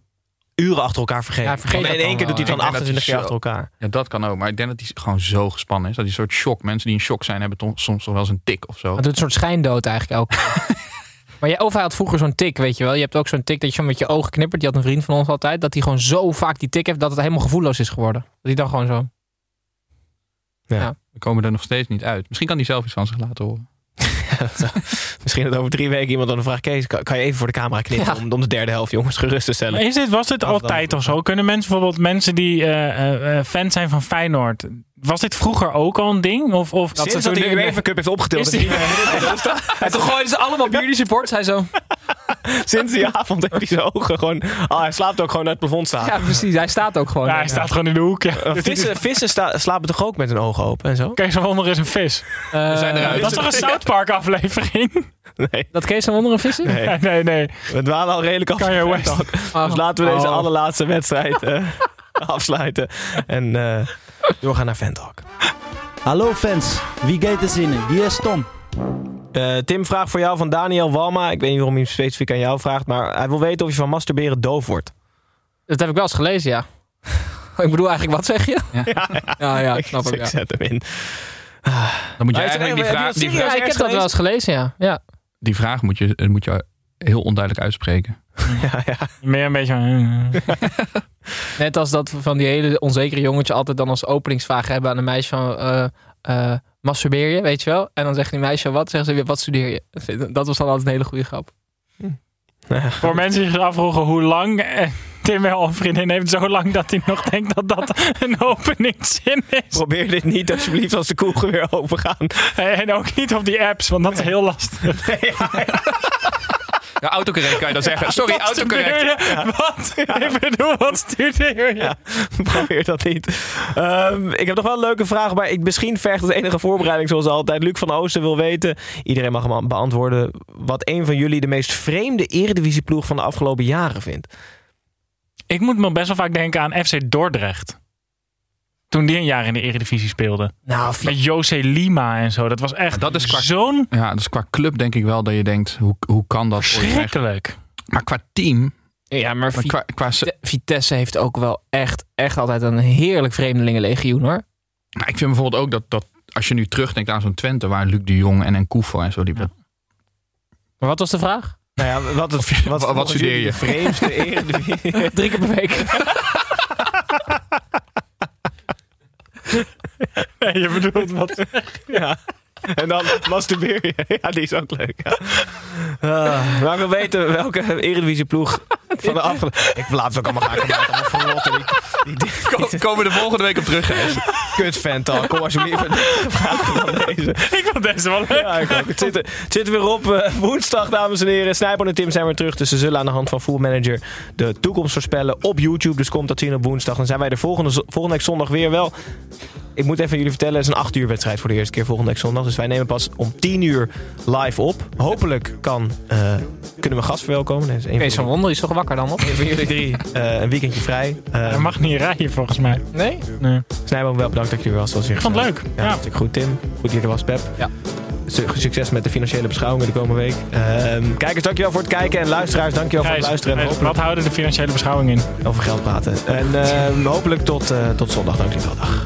uren achter elkaar vergeet. Ja, hij vergeet in dat één keer doet hij dan Ik denk dat 28 keer achter elkaar. Ja, dat kan ook. Maar ik denk dat hij gewoon zo gespannen is. Dat hij een soort shock. Mensen die in shock zijn, hebben toch soms toch wel eens een tik of zo. Het doet een soort schijndood eigenlijk elke keer. Maar jij, of hij had vroeger zo'n tik, weet je wel. Je hebt ook zo'n tik dat je zo met je ogen knippert. Die had een vriend van ons altijd. Dat hij gewoon zo vaak die tik heeft dat het helemaal gevoelloos is geworden. Dat hij dan gewoon zo... We komen er nog steeds niet uit. Misschien kan hij zelf iets van zich laten horen. Misschien dat over drie weken iemand dan vraagt... Kees, kan, kan je even voor de camera knippen Ja. om, om de derde helft jongens gerust te stellen? Maar is dit, was dit altijd of zo? Kunnen mensen bijvoorbeeld mensen die eh, eh, eh, fan zijn van Feyenoord... Was dit vroeger ook al een ding? Of, of dat hij de UEFA Cup heeft opgetild. Die- hij- En toen gooiden ze allemaal bier die supporters. Hij zo... Sinds die avond heeft hij zijn ogen gewoon... Ah, hij slaapt ook gewoon uit het plafond staan. Ja, precies. Hij staat ook gewoon. Ja, hij staat gewoon in de hoek. Ja. Uh, Vissen, vissen sta- slapen toch ook met hun ogen open en zo? Kees van Wonder is een vis. Eh, zijn eruit. Dat is toch een South Park aflevering? Nee. Dat Kees van Wonder een vis is? Nee. Nee, nee, nee. We dwalen al redelijk af. Kanye West. Talk. Dus laten we deze Oh. allerlaatste wedstrijd... eh, afsluiten en eh, doorgaan naar Fantalk. Hallo fans, wie gaat er zinnen? Wie is Tom? Eh, Tim vraagt voor jou van Daniel Walma. Ik weet niet waarom hij hem specifiek aan jou vraagt, maar hij wil weten of je van masturberen doof wordt. Dat heb ik wel eens gelezen, ja. ik bedoel eigenlijk, wat zeg je? Ja. Ja, ja, ik snap ik het. Ja. zet hem in. Dan moet je Maar eigenlijk die vraag, die, vraag, Ja, ik heb dat wel eens gelezen, ja. ja. die vraag moet je, moet je heel onduidelijk uitspreken. Ja, ja. Meer een beetje... eh, Net als dat van die hele onzekere jongetje altijd dan als openingsvraag hebben aan een meisje van... eh, eh, masturbeer je, weet je wel? En dan zegt die meisje wat, zeggen ze weer, wat studeer je? Dat was dan altijd een hele goede grap. Voor mensen die zich afvroegen hoe lang eh, Tim wel een vriendin heeft, zo lang dat hij nog denkt dat dat een openingszin is. Probeer dit niet alsjeblieft als de koegen weer overgaan. En ook niet op die apps, want dat is heel lastig. Ja, autocorrect kan je dan zeggen. Sorry, Wat autocorrect. Wat? Ik bedoel, wat studeer je? Ja, probeer dat niet. Ehm, ik heb nog wel een leuke vraag, maar ik, misschien vergt het enige voorbereiding zoals altijd. Luc van Oosten wil weten, iedereen mag hem beantwoorden, wat een van jullie de meest vreemde eredivisieploeg van de afgelopen jaren vindt. Ik moet me best wel vaak denken aan FC Dordrecht. Toen die een jaar in de Eredivisie speelde. Nou, Met José Lima en zo. Dat was echt Dat is qua- zo'n Ja, dus qua club denk ik wel dat je denkt, hoe, hoe kan dat verschrikkelijk. Maar qua team, Ja, maar qua, qua, Vitesse heeft ook wel echt, echt altijd een heerlijk vreemdelingenlegioen hoor. Maar ik vind bijvoorbeeld ook dat, dat als je nu terugdenkt aan zo'n Twente, waar Luc de Jong en en Koevo en zo die Maar wat was de vraag? Nou ja, wat, het, wat, wat studeer je? De vreemdste eredivisie. Drie keer per week. Nee, je bedoelt wat? ja. En dan masturbeer je. Ja, die is ook leuk. Ja. Maar ik wil weten welke eredivisieploeg van de afgelopen... Ik laat het ook allemaal gaan. Die, komen we de volgende week op terug. Kut fantal. Kom alsjeblieft dan deze. Ik vond deze wel leuk. Ja, ik ook. Het zit, het zit er weer op. eh, woensdag, dames en heren. Snijper en Tim zijn weer terug. Dus ze zullen aan de hand van Full Manager de toekomst voorspellen op YouTube. Dus komt dat zien op woensdag. Dan zijn wij de volgende, volgende week zondag weer wel. Ik moet even jullie vertellen, het is een 8 uur wedstrijd voor de eerste keer volgende week zondag. Dus wij nemen pas om 10 uur live op. Hopelijk kan, eh, kunnen we gast verwelkomen. Nee, van, van Wonder is toch wakker dan op? een van jullie drie eh, een weekendje vrij. Eh Hij mag niet rijden volgens mij. Nee? Nee. Snijboom, wel bedankt dat je er was. was weer Ik vond het leuk. Ja, Ja. hartstikke goed Tim. Goed dat je er was Pep. Ja. Su- Succes met de financiële beschouwingen de komende week. Ehm, kijkers, dankjewel voor het kijken. En luisteraars, dankjewel voor het luisteren. En Gijs, hopelijk wat houden de financiële beschouwing in? over geld praten. En ehm, hopelijk tot, eh, tot zondag. Dankjewel. Dag.